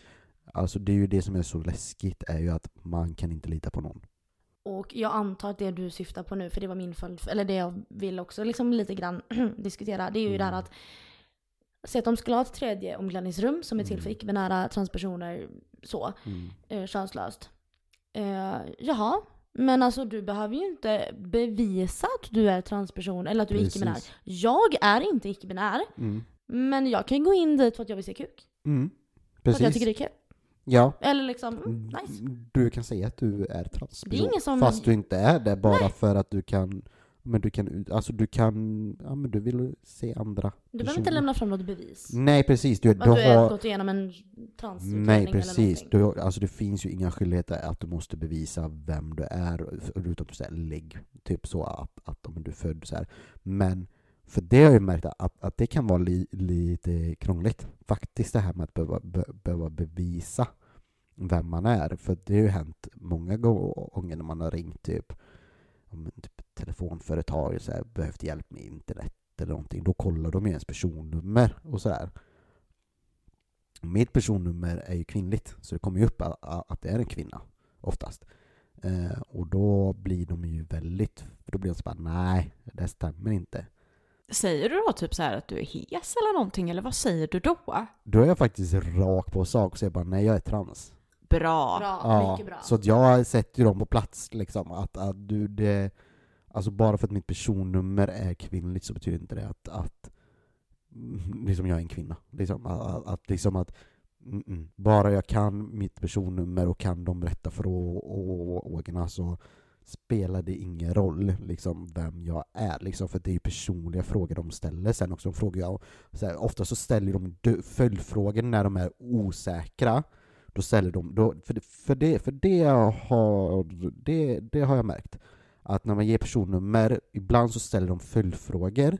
B: Alltså det är ju det som är så läskigt, är ju att man kan inte lita på någon.
C: Och jag antar att det du syftar på nu, för det var min följd, eller det jag vill också liksom lite grann diskutera, det är ju
B: Mm.
C: det här att Säg att de skulle ha ett tredje omklädningsrum som är till för
B: Mm.
C: icke-binära transpersoner, så,
B: Mm.
C: eh, könslöst. Eh, jaha, men alltså du behöver ju inte bevisa att du är transperson eller att du är
B: Precis.
C: icke-binär. Jag är inte icke-binär,
B: Mm.
C: men jag kan gå in dit för att jag vill se kuk.
B: Mm.
C: För att jag
B: Precis.
C: tycker det är kul.
B: Ja.
C: Eller liksom, mm, nice.
B: Du kan säga att du är transperson, fast du inte är det bara för att du kan men du kan, alltså du kan, ja men du vill se andra
C: Du behöver inte lämna fram något bevis.
B: Nej precis, du,
C: Att
B: du
C: du har gått igenom en transutredning
B: Nej
C: eller
B: precis,
C: någonting.
B: du, alltså det finns ju inga skyldigheter att du måste bevisa vem du är, förutom att säga lägg, typ så att, att om du är född så här. Men för det har jag märkt att, att det kan vara li, lite krångligt, faktiskt det här med att behöva, be, behöva bevisa vem man är. För det har ju hänt många gånger när man har ringt typ, om typ telefonföretag och så här, behövt hjälp med internet eller någonting. Då kollar de ju ens personnummer och sådär. Mitt personnummer är ju kvinnligt, så det kommer ju upp att det är en kvinna oftast. Eh, och då blir de ju väldigt, för då blir de så bara nej, det stämmer inte.
A: Säger du då typ så här att du är hes eller någonting, eller vad säger du då?
B: Då är jag faktiskt rak på sak och säger bara nej, jag är trans.
A: Bra.
C: Bra, mycket bra.
B: Så att jag sätter ju dem på plats liksom, att, att du det, alltså bara för att mitt personnummer är kvinnligt så betyder inte det att, att mm, liksom jag är en kvinna. Liksom, att, att, att, liksom att mm, mm, bara jag kan mitt personnummer och kan de rätta frågorna så spelar det ingen roll liksom vem jag är liksom, för det är personliga frågor de ställer sen också. De frågar jag, så här, ofta så ställer de följdfrågor när de är osäkra då ställer de, då, för, det, för, det, för det, har, det, det har jag märkt, att när man ger personnummer, ibland så ställer de följdfrågor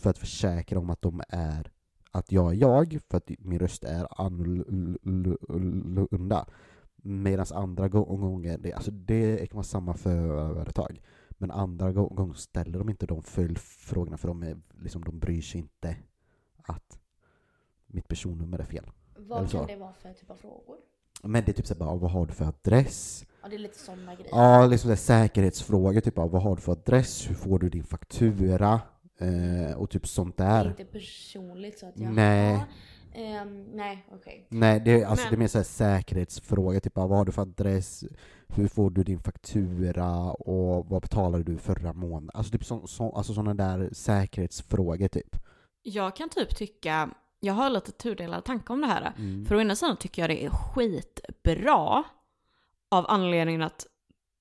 B: för att försäkra om att de är att jag är jag, för att min röst är annorlunda. Medan andra gå- gånger, det, alltså det kan vara samma företag, men andra gå- gånger ställer de inte de följdfrågorna för de, är, liksom, de bryr sig inte att mitt personnummer är fel.
C: Vad kan det vara för typ av frågor?
B: Men det är typ såhär bara, vad har du för adress?
C: Ja, det är lite sådana grejer.
B: Ja, liksom det säkerhetsfrågor, typ av vad har du för adress? Hur får du din faktura? Eh, och typ sånt
C: Det är
B: där.
C: inte personligt så att jag...
B: Nej.
C: Ehm, nej, okej.
B: Nej, det, är- alltså,
A: Men-
B: det är mer såhär säkerhetsfrågor, typ av vad har du för adress? Hur får du din faktura? Och vad betalade du förra månaden? Alltså typ så, så, alltså sådana där säkerhetsfrågor typ.
A: Jag kan typ tycka, jag har lite tudelade tankar om det här.
B: Mm.
A: För å ena sidan tycker jag det är skitbra av anledningen att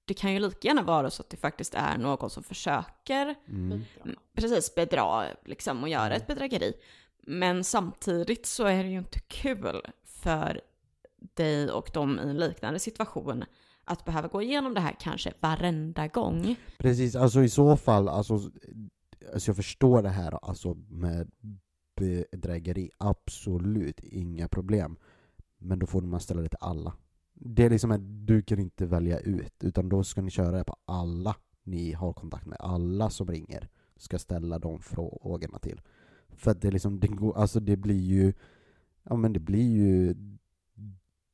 A: det kan ju lika gärna vara så att det faktiskt är någon som försöker
B: Mm.
C: Bra.
A: precis bedra liksom och göra ett bedrägeri. Men samtidigt så är det ju inte kul för dig och dem i en liknande situation att behöva gå igenom det här kanske varenda gång.
B: Precis, alltså i så fall, alltså, alltså jag förstår det här alltså med bedrägeri, absolut inga problem. Men då får man ställa det till alla. Det är liksom att du kan inte välja ut, utan då ska ni köra det på alla ni har kontakt med. Alla som ringer ska ställa de frågorna till. För att det är liksom, det, går, alltså det blir ju, ja men det blir ju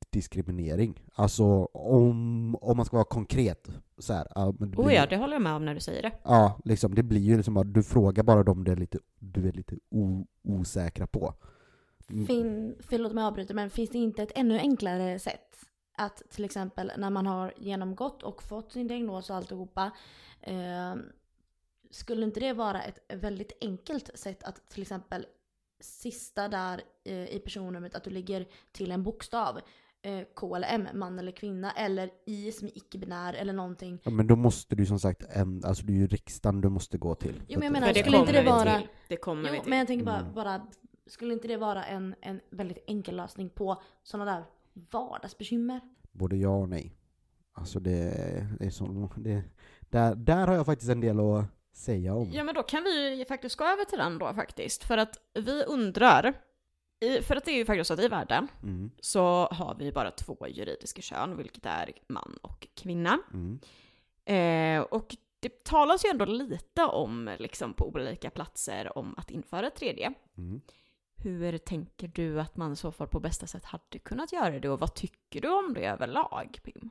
B: diskriminering. Alltså om, om man ska vara konkret så här, ja, men det
A: Oh
B: blir-
A: ja, det håller jag med om när du säger det.
B: Ja, liksom, det blir ju liksom bara, du frågar bara dem du är lite, du är lite o, osäkra på. Mm.
C: Fin, förlåt mig avbryta, men finns det inte ett ännu enklare sätt? Att till exempel när man har genomgått och fått sin diagnos och alltihopa. Eh, skulle inte det vara ett väldigt enkelt sätt att till exempel sista där eh, i personnumret att du lägger till en bokstav. Eh, K eller M, man eller kvinna. Eller I som är icke-binär eller någonting.
B: Ja, men då måste du som sagt, en, alltså det är ju riksdagen du måste gå till.
C: Jo, men jag menar,
A: det
C: skulle inte det vara-
A: till. Det kommer
C: Jo,
A: vi till.
C: men jag tänker bara,
B: Mm.
C: bara skulle inte det vara en, en väldigt enkel lösning på sådana där vardagsbekymmer?
B: Både ja och nej. Alltså det, det är så, det, där, där har jag faktiskt en del att säga om.
A: Ja men då kan vi faktiskt gå över till den då faktiskt. För att vi undrar, i, för att det är ju faktiskt så att i världen
B: Mm,
A: så har vi bara två juridiska kön, vilket är man och kvinna.
B: mm,
A: Eh, och det talas ju ändå lite om, liksom på olika platser, om att införa ett tredje.
B: mm.
A: hur tänker du att man i så fall på bästa sätt hade kunnat göra det och vad tycker du om det överlag, Pim?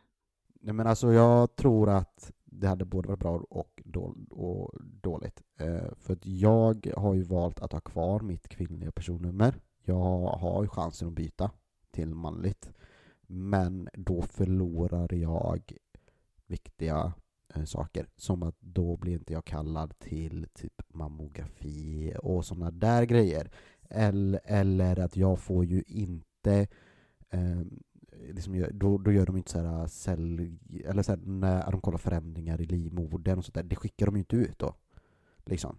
B: Nej men alltså jag tror att det hade både varit bra och, då, och dåligt. Eh, för att jag har ju valt att ha kvar mitt kvinnliga personnummer. Jag har ju chansen att byta till manligt. Men då förlorar jag viktiga eh, saker. Som att då blir inte jag kallad till typ mammografi och sådana där grejer. Eller, eller att jag får ju inte eh, liksom, då, då gör de inte så här äh, cell... Eller så här, när de kollar förändringar i livmodern och sånt där, det skickar de ju inte ut då. Liksom.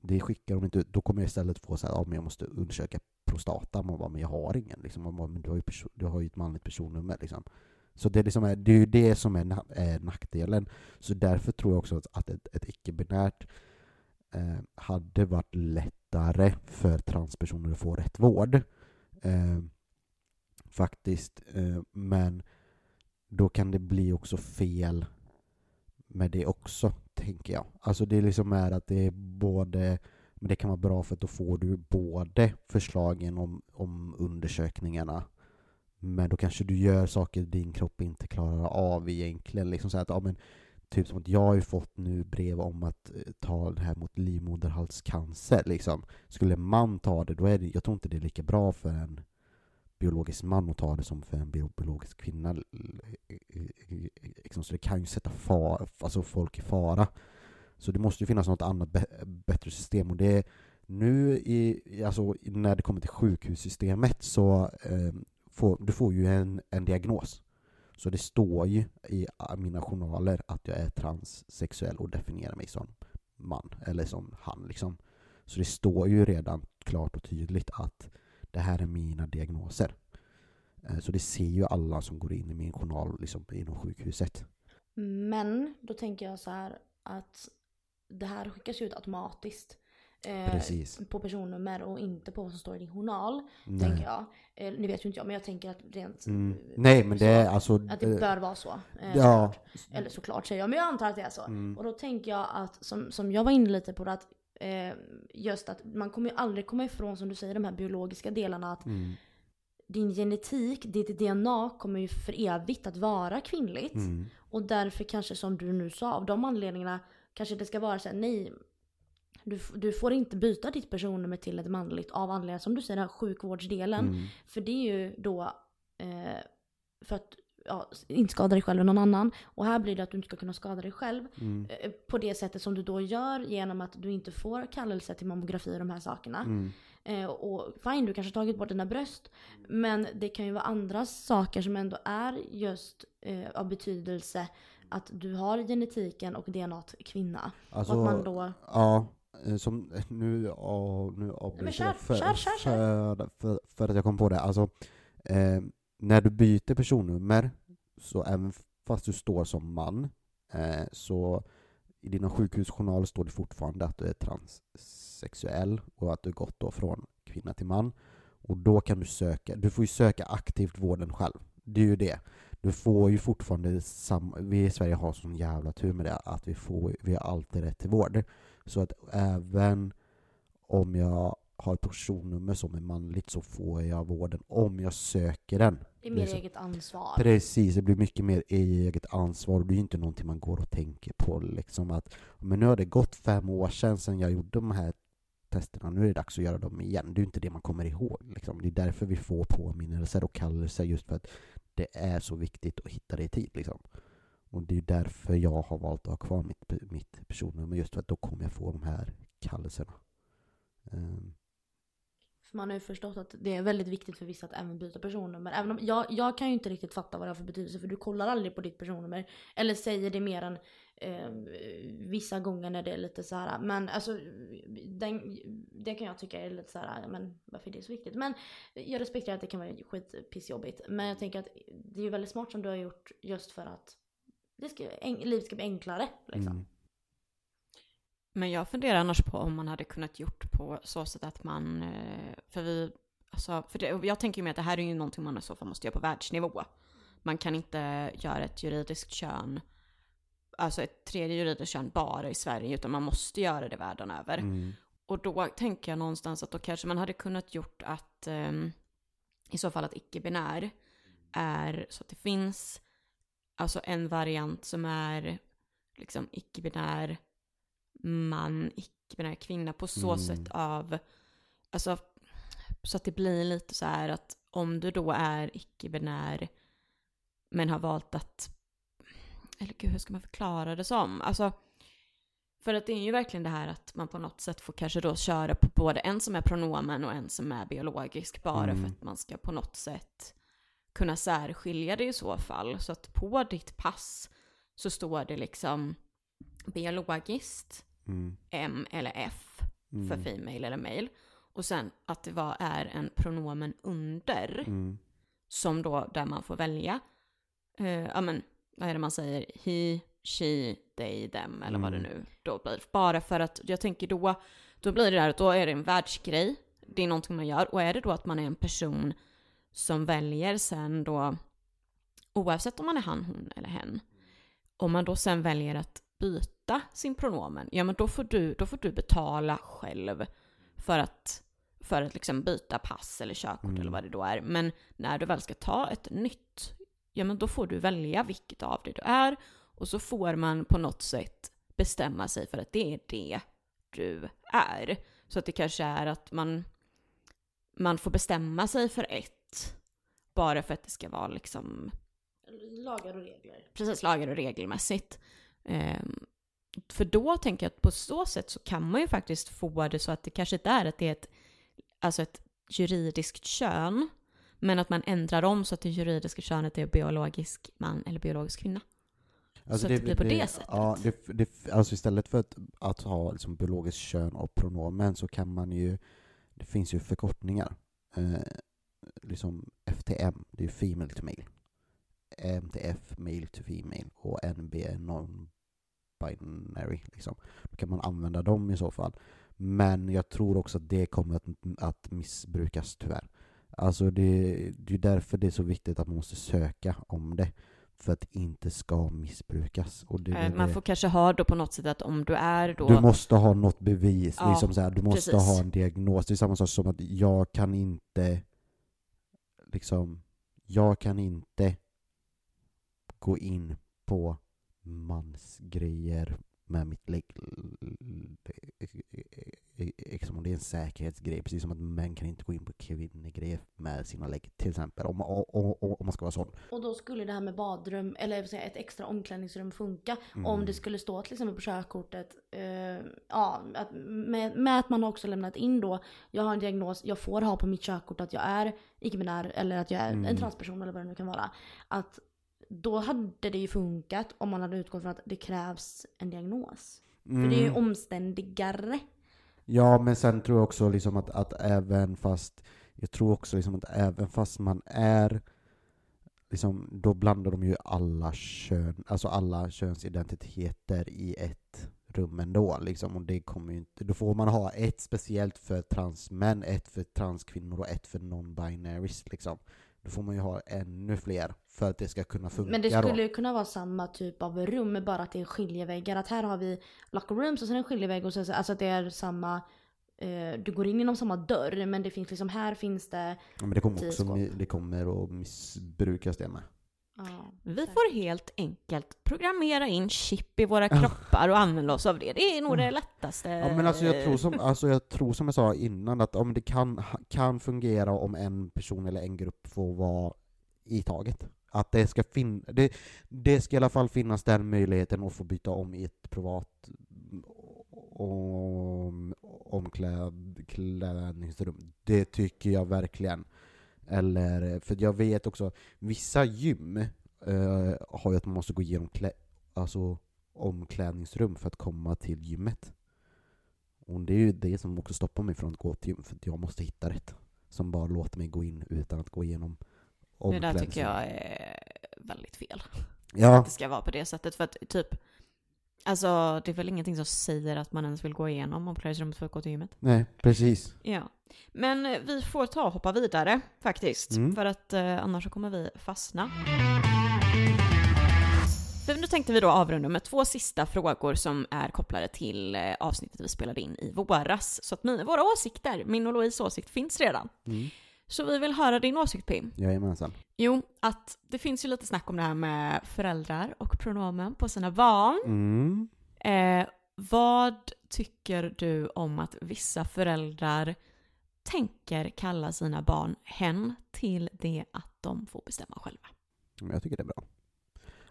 B: Det skickar de inte ut. Då kommer jag istället få så här, ja men jag måste undersöka prostata. Man bara, men jag har ingen. Liksom. Man bara, men du har ju, du har ju ett manligt personnummer liksom. Så det, liksom är, det är ju det som är, är äh, nackdelen. Så därför tror jag också att ett, ett icke-binärt eh, hade varit lättare för transpersoner att få rätt vård. Eh, faktiskt. Eh, men då kan det bli också fel med det också, tänker jag. Alltså det liksom är att det är både men det kan vara bra för att då får du både förslagen om, om undersökningarna men då kanske du gör saker din kropp inte klarar av egentligen. Liksom så att, ja, men, typ som att jag har ju fått nu brev om att eh, ta det här mot livmoderhalscancer. Liksom. Skulle man ta det, då är det, jag tror inte det är lika bra för en biologisk man att ta det som för en biologisk kvinna. Liksom, så det kan ju sätta far, alltså folk i fara. Så det måste ju finnas något annat bättre system. Och det är nu i, alltså, när det kommer till sjukhussystemet så eh, får du får ju en, en diagnos. Så det står ju i ah, mina journaler att jag är transsexuell och definierar mig som man, eller som han liksom. Så det står ju redan klart och tydligt att det här är mina diagnoser. Eh, så det ser ju alla som går in i min journal liksom, inom sjukhuset.
C: Men då tänker jag så här att det här skickas ut automatiskt.
B: Eh,
C: på personnummer och inte på vad som står i din journal. Nej. Tänker jag. Eh, nu vet ju inte jag men jag tänker att rent...
B: Mm. Eh, Nej men det är alltså...
C: Att det bör vara så. Eh, ja. Eller såklart säger jag, men jag antar att det är så. Mm. Och då tänker jag att, som, som jag var inne lite på, att eh, just att man kommer ju aldrig komma ifrån, som du säger, de här biologiska delarna. Att mm. din genetik, ditt DNA kommer ju för evigt att vara kvinnligt. Mm. Och därför kanske som du nu sa, av de anledningarna kanske det ska vara så här, nej. Du, du får inte byta ditt personnummer till ett manligt av anledningen som du säger, den här sjukvårdsdelen. Mm. För det är ju då eh, för att ja, inte skada dig själv eller någon annan. Och här blir det att du inte ska kunna skada dig själv. Mm. Eh, på det sättet som du då gör genom att du inte får kallelse till mammografi och de här sakerna. Mm. Eh, och fine, du kanske har tagit bort dina bröst. Men det kan ju vara andra saker som ändå är just eh, av betydelse. Att du har genetiken och DNA kvinna.
B: Alltså,
C: och
B: att man då... Ja, eh, som nu, oh, nu avbryter jag för. För, för, för, att jag kom på det. Alltså, eh, när du byter personnummer, så även fast du står som man, eh, så i dina sjukhusjournaler står det fortfarande att du är transsexuell och att du gått då från kvinna till man. Och då kan du söka, du får ju söka aktivt vården själv. Det är ju det. Du får ju fortfarande samma, vi i Sverige har sån jävla tur med det, att vi får, vi har alltid rätt till vård. Så att även om jag har personnummer som är manligt så får jag vården om jag söker den.
C: Det är mer liksom. eget ansvar.
B: Precis, det blir mycket mer eget ansvar. Det är ju inte någonting man går och tänker på. Liksom att, men nu har det gått fem år sedan, sedan jag gjorde de här testerna, nu är det dags att göra dem igen. Det är ju inte det man kommer ihåg. Liksom. Det är därför vi får påminnelser och kallelser, just för att det är så viktigt att hitta det i tid. Liksom. Och det är därför jag har valt att ha kvar mitt, mitt personnummer, just för att då kommer jag få de här kallelserna. Um,
C: för man har ju förstått att det är väldigt viktigt för vissa att även byta personnummer. Även om jag, jag kan ju inte riktigt fatta vad det har för betydelse för du kollar aldrig på ditt personnummer. Eller säger det mer än eh, vissa gånger när det är lite så här. Men alltså den, det kan jag tycka är lite så här, men varför är det så viktigt? Men jag respekterar att det kan vara skitpissjobbigt. Men jag tänker att det är ju väldigt smart som du har gjort just för att det ska, livet ska bli enklare. Liksom. Mm.
A: Men jag funderar annars på om man hade kunnat gjort på så sätt att man, eh, för vi, alltså, för det, jag tänker ju mig att det här är ju någonting man i så fall måste göra på världsnivå. Man kan inte göra ett juridiskt kön, alltså ett tredje juridiskt kön bara i Sverige, utan man måste göra det världen över. Mm. Och då tänker jag någonstans att då kanske man hade kunnat gjort att ehm, i så fall att icke-binär är så att det finns alltså en variant som är liksom icke-binär man, icke-binär kvinna på så
B: Mm.
A: sätt av, alltså så att det blir lite så här att om du då är icke-binär men har valt att, eller gud hur ska man förklara det som? Alltså, för att det är ju verkligen det här att man på något sätt får kanske då köra på både en som är pronomen och en som är biologisk bara
B: Mm.
A: för att man ska på något sätt kunna särskilja det i så fall. Så att på ditt pass så står det liksom biologiskt,
B: Mm.
A: M eller F
B: Mm.
A: för female eller male. Och sen att det var, är en pronomen under
B: Mm.
A: som då där man får välja. Ja men, vad är det man säger? He, she, they, them eller vad det
B: Mm.
A: nu då blir. Bara för att jag tänker då, då blir det där att då är det en världsgrej. Det är någonting man gör. Och är det då att man är en person som väljer sen då, oavsett om man är han, hon eller hen, om man då sen väljer att byta sin pronomen, ja men då får du, då får du betala själv för att, för att liksom byta pass eller körkort
B: Mm.
A: eller vad det då är. Men när du väl ska ta ett nytt, ja men då får du välja vilket av det du är och så får man på något sätt bestämma sig för att det är det du är. Så att det kanske är att man, man får bestämma sig för ett bara för att det ska vara liksom
C: Lagar och regler.
A: precis lagar och regelmässigt. Ehm, för då tänker jag att på så sätt så kan man ju faktiskt få det så att det kanske inte är att det är ett, alltså ett juridiskt kön, men att man ändrar om så att det juridiska könet är biologisk man eller biologisk kvinna. Så att det blir på det sättet.
B: Ja, det, det, alltså istället för att, att ha liksom biologiskt kön och pronomen så kan man ju, det finns ju förkortningar. Eh, liksom FTM, det är ju female to male. MTF, male to female. Och NB, non-binary. Liksom. Då kan man använda dem i så fall. Men jag tror också att det kommer att, att missbrukas tyvärr. Alltså det, det är därför det är så viktigt att man måste söka om det. För att det inte ska missbrukas. Det,
A: Eh, Man
B: det-
A: får kanske ha då på något sätt att om du är då...
B: du måste ha något bevis,
A: Ja,
B: liksom så här, du måste
A: precis.
B: ha en diagnos. Det är samma sak som att jag kan inte liksom, jag kan inte gå in på mansgrejer med mitt lägg. Liksom, det är en säkerhetsgrej, precis som att män kan inte gå in på kvinnogrejer med sina lägg till exempel, om, om, om, man ska vara sån.
C: Och då skulle det här med badrum, eller ett extra omklädningsrum funka.
B: Mm.
C: Om det skulle stå till exempel på körkortet, eh, ja, att med, med att man också lämnat in då, jag har en diagnos, jag får ha på mitt körkort att jag är icke-binär eller att jag är
B: Mm.
C: en transperson eller vad det nu kan vara. Att då hade det ju funkat om man hade utgått från att det krävs en diagnos. För det är ju
B: Mm.
C: omständigare.
B: Ja, men sen tror jag också liksom att, att även fast jag tror också liksom att även fast man är liksom, då blandar de ju alla kön, alltså alla könsidentiteter i ett rum ändå liksom, och det kommer inte, då får man ha ett speciellt för transmän, ett för transkvinnor och ett för non-binaries liksom. Då får man ju ha ännu fler för att det ska kunna funka
C: Men det skulle ju kunna vara samma typ av rum, bara att det är skiljeväggar. Att här har vi locker rooms och sen en skiljevägg och så, alltså att det är samma eh, du går in genom samma dörr men det finns liksom, här finns det...
B: Ja, men det kommer
C: tio
B: också, det kommer att missbrukas det med.
C: Ja,
A: Vi
C: säkert.
A: får helt enkelt programmera in chip i våra kroppar och använda oss av det. Det är nog det lättaste.
B: Ja men alltså jag tror som, alltså jag, tror som jag sa innan att om det kan, kan fungera om en person eller en grupp får vara i taget. Att det ska, fin det, det ska i alla fall finnas den möjligheten att få byta om i ett privat om, omklädningsrum. Det tycker jag verkligen. Eller, för jag vet också, vissa gym eh, har ju att man måste gå igenom klä, alltså, omklädningsrum för att komma till gymmet. Och det är ju det som också stoppar mig från att gå till gym, för jag måste hitta rätt. Som bara låter mig gå in utan att gå igenom
A: Det där
B: omklädningsrum.
A: tycker jag är väldigt fel.
B: Ja,
A: Att det ska vara på det sättet. För att typ, alltså det är väl ingenting som säger att man ens vill gå igenom omklädningsrummet för att gå till gymmet.
B: nej, precis.
A: Ja. Men eh, vi får ta och hoppa vidare faktiskt.
B: Mm.
A: För att eh, annars så kommer vi fastna. För nu tänkte vi då avrunda med två sista frågor som är kopplade till eh, avsnittet vi spelade in i våras. Så att mina, våra åsikter, min och Louise åsikt, finns redan.
B: Mm.
A: Så vi vill höra din åsikt Pim.
B: Jajamensan.
A: Jo, att det finns ju lite snack om det här med föräldrar och pronomen på sina barn.
B: Mm.
A: Eh, vad tycker du om att vissa föräldrar tänker kalla sina barn hen till det att de får bestämma själva?
B: Men Jag tycker det är bra.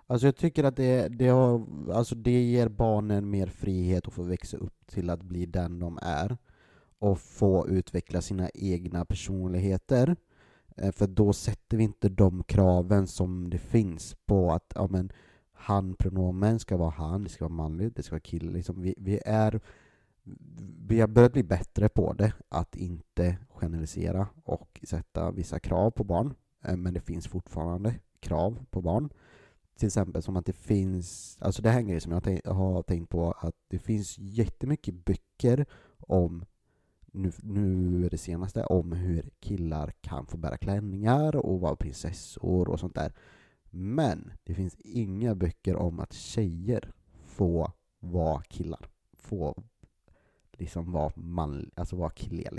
B: Alltså jag tycker att det, det, har, alltså det ger barnen mer frihet att få växa upp till att bli den de är och få utveckla sina egna personligheter. Eh, för då sätter vi inte de kraven som det finns på att ja, men, han-pronomen ska vara han, det ska vara manligt, det ska vara kille. Liksom vi, vi, är, vi har börjat bli bättre på det, att inte generalisera och sätta vissa krav på barn. Eh, men det finns fortfarande krav på barn. Till exempel som att det finns, alltså det här är en grej som jag har tänkt på, att det finns jättemycket böcker om, nu, nu är det senaste, om hur killar kan få bära klänningar och vara prinsessor och sånt där. Men det finns inga böcker om att tjejer får vara killar. Får liksom vara man, alltså vara killiga.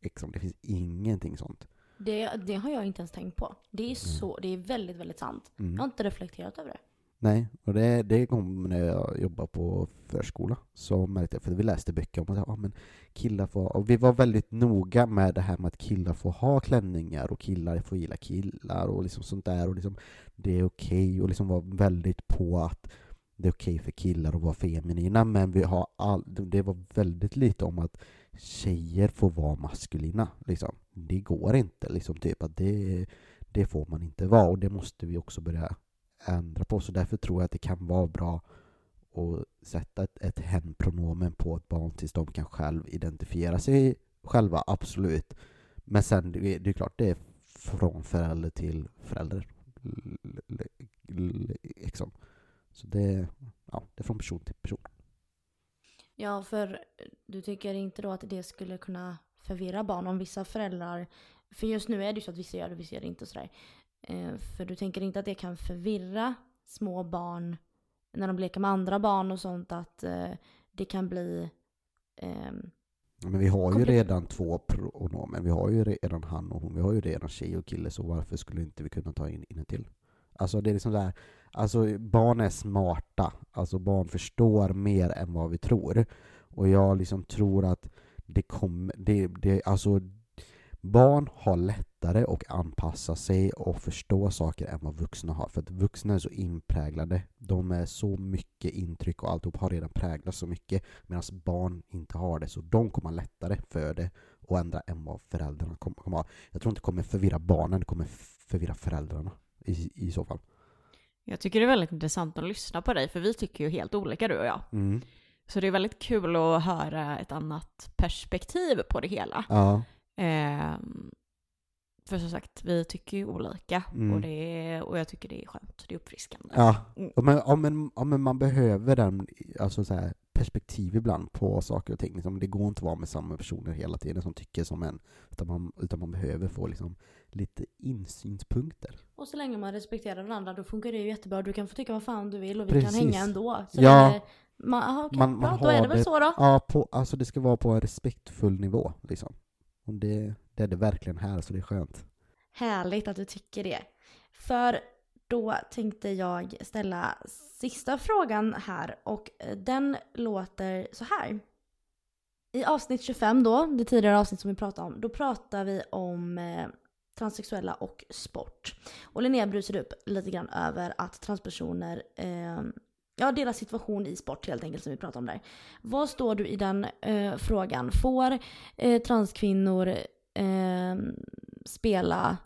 B: Liksom, det finns ingenting sånt.
C: Det, det har jag inte ens tänkt på. Det är, så, det är väldigt, väldigt sant.
B: Mm.
C: Jag har inte reflekterat över det.
B: Nej, och det, det kom när jag jobbade på förskola. Så märkte jag, för vi läste böcker om att ja, men killar får, och vi var väldigt noga med det här med att killar får ha klänningar och killar får gilla killar och liksom sånt där. Och liksom, det är okej och liksom var väldigt på att det är okej för killar att vara feminina men vi har all, det var väldigt lite om att tjejer får vara maskulina. Liksom. Det går inte. Liksom, typ, att det, det får man inte vara och det måste vi också börja ändra på. Så därför tror jag att det kan vara bra att sätta ett, ett hen-pronomen på ett barn tills de kan själv identifiera sig själva, absolut. Men sen, det är, det är klart, det är från förälder till förälder. Liksom. Så det, ja, det är från person till person.
C: Ja, för du tycker inte då att det skulle kunna förvirra barn om vissa föräldrar, för just nu är det ju så att vissa gör det och vissa gör det inte och sådär. Eh, för du tänker inte att det kan förvirra små barn när de leker med andra barn och sånt att eh, det kan bli ehm,
B: Men vi har ju redan två pronomen. Vi har ju redan han och hon. Vi har ju redan tjej och kille, så varför skulle inte vi kunna ta in, in en till? Alltså det är liksom där, alltså barn är smarta. Alltså barn förstår mer än vad vi tror. Och jag liksom tror att det kommer, det, det, alltså barn har lättare att anpassa sig och förstå saker än vad vuxna har. För att vuxna är så inpräglade. De är så mycket intryck och alltihop har redan präglats så mycket. Medan barn inte har det. Så de kommer ha lättare för det och ändra än vad föräldrarna kommer, kommer ha. Jag tror inte det kommer förvirra barnen, det kommer förvirra föräldrarna i, i så fall.
A: Jag tycker det är väldigt intressant att lyssna på dig, för vi tycker ju helt olika du och jag.
B: Mm.
A: Så det är väldigt kul att höra ett annat perspektiv på det hela.
B: Ja.
A: Ehm, för som sagt, vi tycker ju olika
B: Mm.
A: och, det är, och jag tycker det är skönt. Det är uppfriskande.
B: Ja,
A: Mm.
B: Men, ja, men, ja, men man behöver den alltså så här, perspektiv ibland på saker och ting. Liksom, det går inte att vara med samma personer hela tiden som tycker som en, utan man, utan man behöver få liksom, lite insynspunkter.
C: Och så länge man respekterar varandra då funkar det ju jättebra. Du kan få tycka vad fan du vill och vi
B: Precis.
C: kan hänga ändå. Så
B: Ja.
C: länge man, aha, okej,
B: Man- man
C: bra, då
B: har
C: är det väl
B: det-
C: så då.
B: Ja, på, alltså det ska vara på en respektfull nivå. Liksom. Och det, det är det verkligen här, så det är skönt.
C: Härligt att du tycker det. För då tänkte jag ställa sista frågan här och eh, den låter så här. I avsnitt 25 då, det tidigare avsnitt som vi pratade om, då pratar vi om eh, transsexuella och sport. Och Linnea brusade upp lite grann över att transpersoner, eh, ja deras situation i sport helt enkelt som vi pratade om där. Vad står du i den eh, frågan? Får eh, transkvinnor eh, spela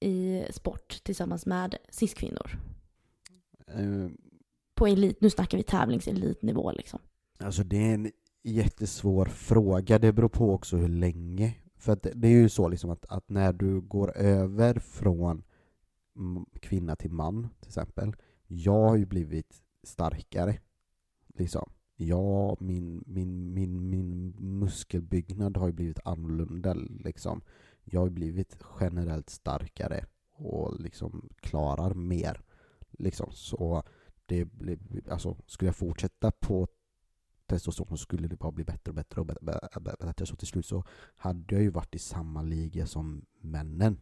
C: i sport tillsammans med cis-kvinnor?
B: Eh,
C: På elit, nu snackar vi tävlingselitnivå liksom.
B: Alltså det är en jättesvår fråga. Det beror på också hur länge. För att det- är ju så liksom att, att när du går över från kvinna till man till exempel. Jag har ju blivit starkare. Liksom. Jag, min, min, min, min muskelbyggnad har ju blivit annorlunda. Liksom. Jag har ju blivit generellt starkare och liksom klarar mer. Liksom. Så det blir, alltså, skulle jag fortsätta på testosteron så skulle det bara bli bättre och bättre och bättre, bättre. Så till slut så hade jag ju varit i samma liga som männen.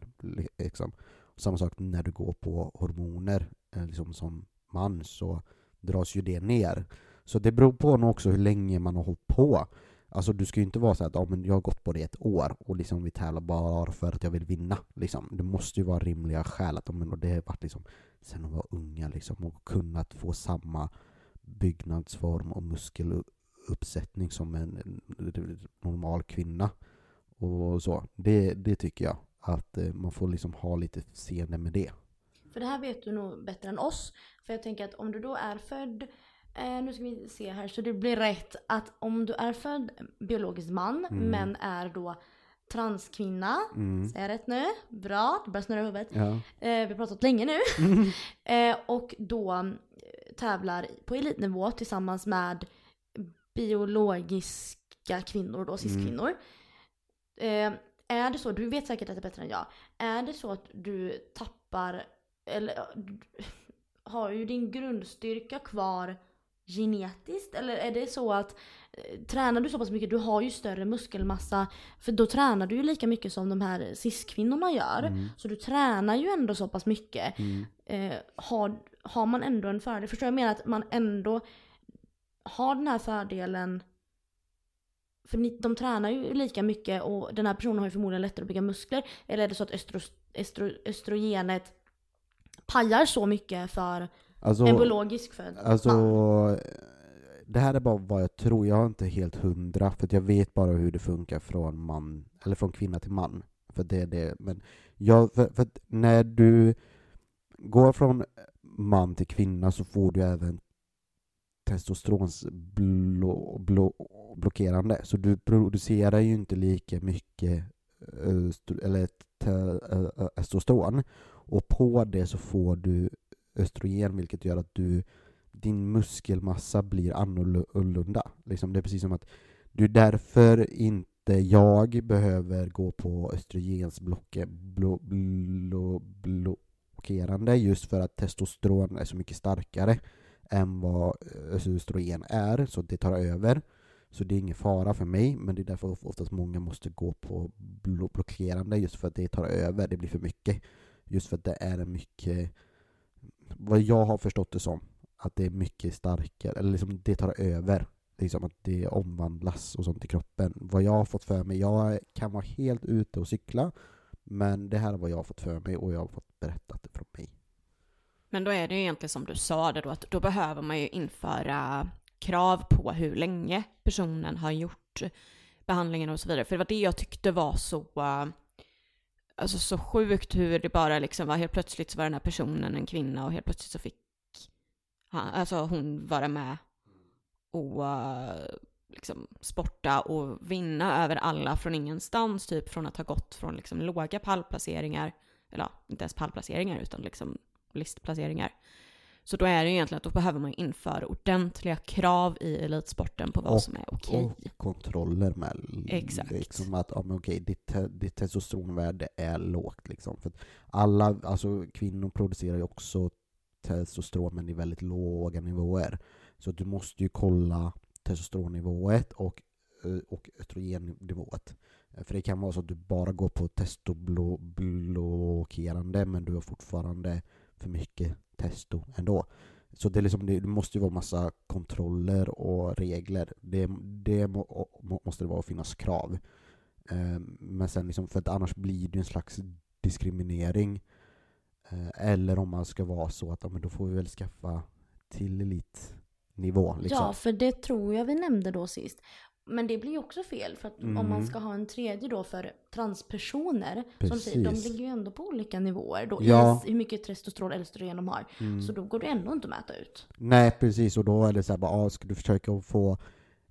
B: Liksom. Samma sak när du går på hormoner eh, liksom som man så dras ju det ner. Så det beror på nog också hur länge man har hållit på. Alltså du ska ju inte vara så att ja, men jag har gått på det ett år och liksom vi tävlar bara för att jag vill vinna. Liksom. Det måste ju vara rimliga skäl att men, och det har varit liksom sen de var unga liksom, och kunnat få samma byggnadsform och muskeluppsättning som en normal kvinna. Och så. Det, det tycker jag. Att eh, man får liksom ha lite seende med det.
C: För det här vet du nog bättre än oss. För jag tänker att om du då är född Eh, nu ska vi se här så det blir rätt att om du är född biologisk man mm. men är då transkvinna, mm. säger jag rätt nu? Bra, det börjar snurra i huvudet. Ja. Eh, vi har pratat länge nu. Mm. eh, och då eh, tävlar på elitnivå tillsammans med biologiska kvinnor då, cis-kvinnor. Mm. Eh, är det så, du vet säkert detta bättre än jag, är det så att du tappar, eller har ju din grundstyrka kvar genetiskt? Eller är det så att eh, tränar du så pass mycket, du har ju större muskelmassa, för då tränar du ju lika mycket som de här cis-kvinnorna gör. Mm. Så du tränar ju ändå så pass mycket. Mm. Eh, har, har man ändå en fördel? Förstår jag menar att man ändå har den här fördelen för ni, de tränar ju lika mycket och den här personen har ju förmodligen lättare att bygga muskler. Eller är det så att östro, östro, östrogenet pajar så mycket för Alltså, en biologisk född
B: Alltså, man. det här är bara vad jag tror. Jag har inte helt hundra, för jag vet bara hur det funkar från man, eller från kvinna till man. För det är det. Men jag, för, för när du går från man till kvinna så får du även testosterons blo, blo, blockerande. Så du producerar ju inte lika mycket eller testosteron. Och på det så får du östrogen vilket gör att du, din muskelmassa blir annorlunda. Liksom det är precis som att du därför inte jag behöver gå på östrogensblockerande. just för att testosteron är så mycket starkare än vad eh, östrogen är, så det tar över. Så det är ingen fara för mig, men det är därför oftast många måste gå på blockerande just för att det tar över, det blir för mycket. Just för att det är mycket vad jag har förstått det som, att det är mycket starkare, eller liksom det tar över. Liksom att det omvandlas och sånt i kroppen. Vad jag har fått för mig, jag kan vara helt ute och cykla, men det här är vad jag har fått för mig och jag har fått berättat det från mig.
A: Men då är det ju egentligen som du sa det då, att då behöver man ju införa krav på hur länge personen har gjort behandlingen och så vidare. För det var det jag tyckte var så alltså så sjukt hur det bara liksom var. Helt plötsligt så var den här personen en kvinna och helt plötsligt så fick han, alltså hon vara med och uh, liksom sporta och vinna över alla från ingenstans, typ från att ha gått från liksom låga pallplaceringar, eller ja, inte ens pallplaceringar utan liksom listplaceringar, så då är det egentligen att då behöver man införa ordentliga krav i elitsporten på vad
B: och,
A: som är okej.
B: Och kontroller med.
A: Exakt.
B: Liksom att, ja, men okej, ditt, ditt testosteronvärde är lågt liksom. För alla, alltså kvinnor producerar ju också testosteron men i väldigt låga nivåer. Så du måste ju kolla testosteronnivået och, eh, och östrogennivået. För det kan vara så att du bara går på testoblockerande men du har fortfarande för mycket testo ändå. Så det, är liksom, det måste ju vara massa kontroller och regler. Det, det må, måste det vara, och finnas krav. Eh, men sen liksom, för att annars blir det en slags diskriminering. Eh, eller om man ska vara så att ja, men då får vi väl skaffa till elitnivå. Liksom.
C: Ja, för det tror jag vi nämnde då sist. Men det blir ju också fel för att mm. om man mm. ska ha en tredje då för transpersoner. Som säger, de ligger ju ändå på olika nivåer då. Ja. Hur mycket testosteron eller östrogen de har. Mm. Så då går det ändå inte att mäta ut.
B: Nej precis och då är det så här bara, ah, ska du försöka få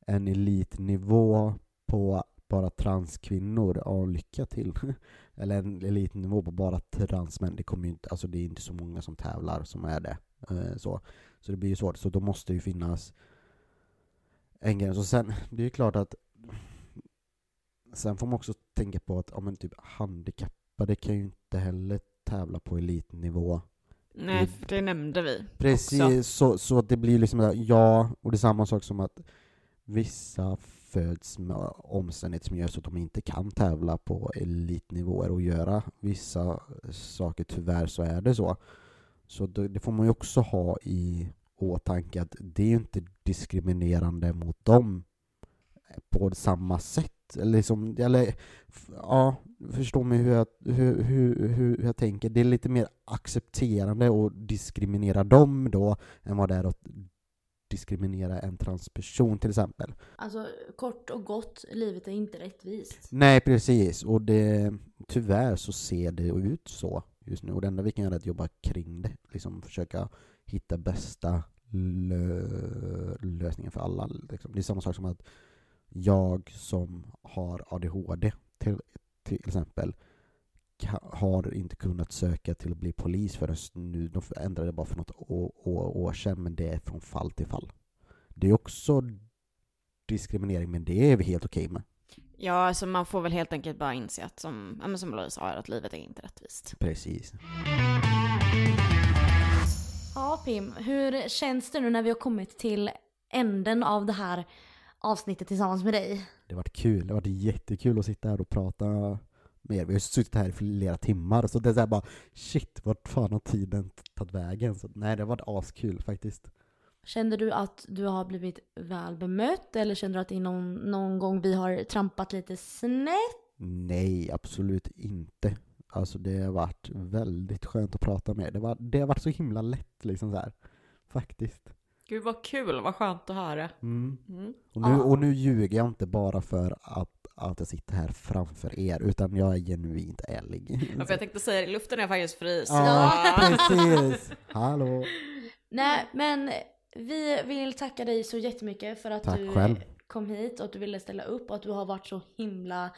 B: en elitnivå på bara transkvinnor, ja lycka till. eller en elitnivå på bara transmän, det kommer ju inte, alltså det är inte så många som tävlar som är det. Eh, så. så det blir ju svårt, så då måste det ju finnas en gräns. Och sen, det är ju klart att sen får man också tänka på att ja, men typ handikappade kan ju inte heller tävla på elitnivå
A: Nej, för det nämnde vi
B: Precis,
A: också.
B: så, så att det blir liksom ja, och det är samma sak som att vissa föds med omständigheter som gör så att de inte kan tävla på elitnivåer och göra vissa saker, tyvärr så är det så. Så det, det får man ju också ha i åtanke att det är ju inte diskriminerande mot dem på samma sätt. Eller, liksom, eller ja, förstår mig hur jag, hur, hur, hur jag tänker. Det är lite mer accepterande att diskriminera dem då än vad det är att diskriminera en transperson till exempel.
C: Alltså kort och gott, livet är inte rättvist.
B: Nej, precis. Och det, tyvärr så ser det ut så just nu. Och det enda vi kan göra är att jobba kring det. Liksom försöka hitta bästa lö- lösningen för alla. Liksom. Det är samma sak som att jag som har ADHD till, till exempel har inte kunnat söka till att bli polis förrän nu. De ändrade det bara för något år, år, år sedan, men det är från fall till fall. Det är också diskriminering, men det är vi helt okej med.
A: Ja, alltså man får väl helt enkelt bara inse att som, ja, som Louise sa, att livet är inte rättvist.
B: Precis.
C: Ja Pim, hur känns det nu när vi har kommit till änden av det här avsnittet tillsammans med dig?
B: Det har varit kul. Det har varit jättekul att sitta här och prata med er. Vi har suttit här i flera timmar, så det är så bara shit, vart fan har tiden tagit vägen? Så, nej, det har varit askul faktiskt.
C: Kände du att du har blivit väl bemött eller kände du att det någon, någon gång vi har trampat lite snett?
B: Nej, absolut inte. Alltså det har varit väldigt skönt att prata med. Det, var, det har varit så himla lätt liksom så här. Faktiskt.
A: Gud vad kul, vad skönt att höra.
B: Mm.
A: Mm.
B: Och, nu, och nu ljuger jag inte bara för att, att jag sitter här framför er, utan jag är genuint ärlig.
A: Ja, för jag tänkte säga det, luften är faktiskt fri.
B: Ja, precis! Hallå!
C: Nej men vi vill tacka dig så jättemycket för att
B: Tack
C: du
B: själv.
C: kom hit och att du ville ställa upp och att du har varit så himla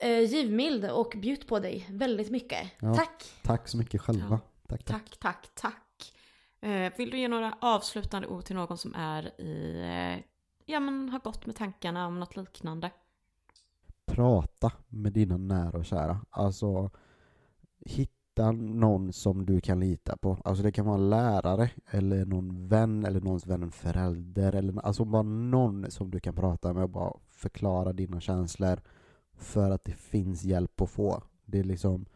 C: eh, givmild och bjudit på dig väldigt mycket.
B: Ja.
C: Tack!
B: Tack så mycket själva. Tack, tack.
A: Tack, tack, tack. Eh, vill du ge några avslutande ord till någon som är i, eh, ja men har gått med tankarna om något liknande?
B: Prata med dina nära och kära. Alltså, hitta någon som du kan lita på. Alltså det kan vara en lärare, eller någon vän, eller någons vän, en förälder, eller alltså bara någon som du kan prata med och bara förklara dina känslor. För att det finns hjälp att få. Det är liksom,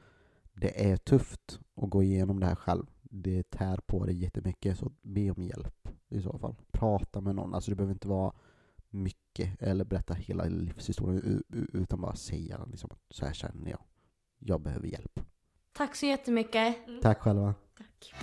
B: det är tufft att gå igenom det här själv. Det tär på dig jättemycket, så be om hjälp i så fall. Prata med någon, alltså det behöver inte vara mycket eller berätta hela livshistorien utan bara säga liksom att så här känner jag. Jag behöver hjälp.
C: Tack så jättemycket!
B: Tack själva.
A: Tack.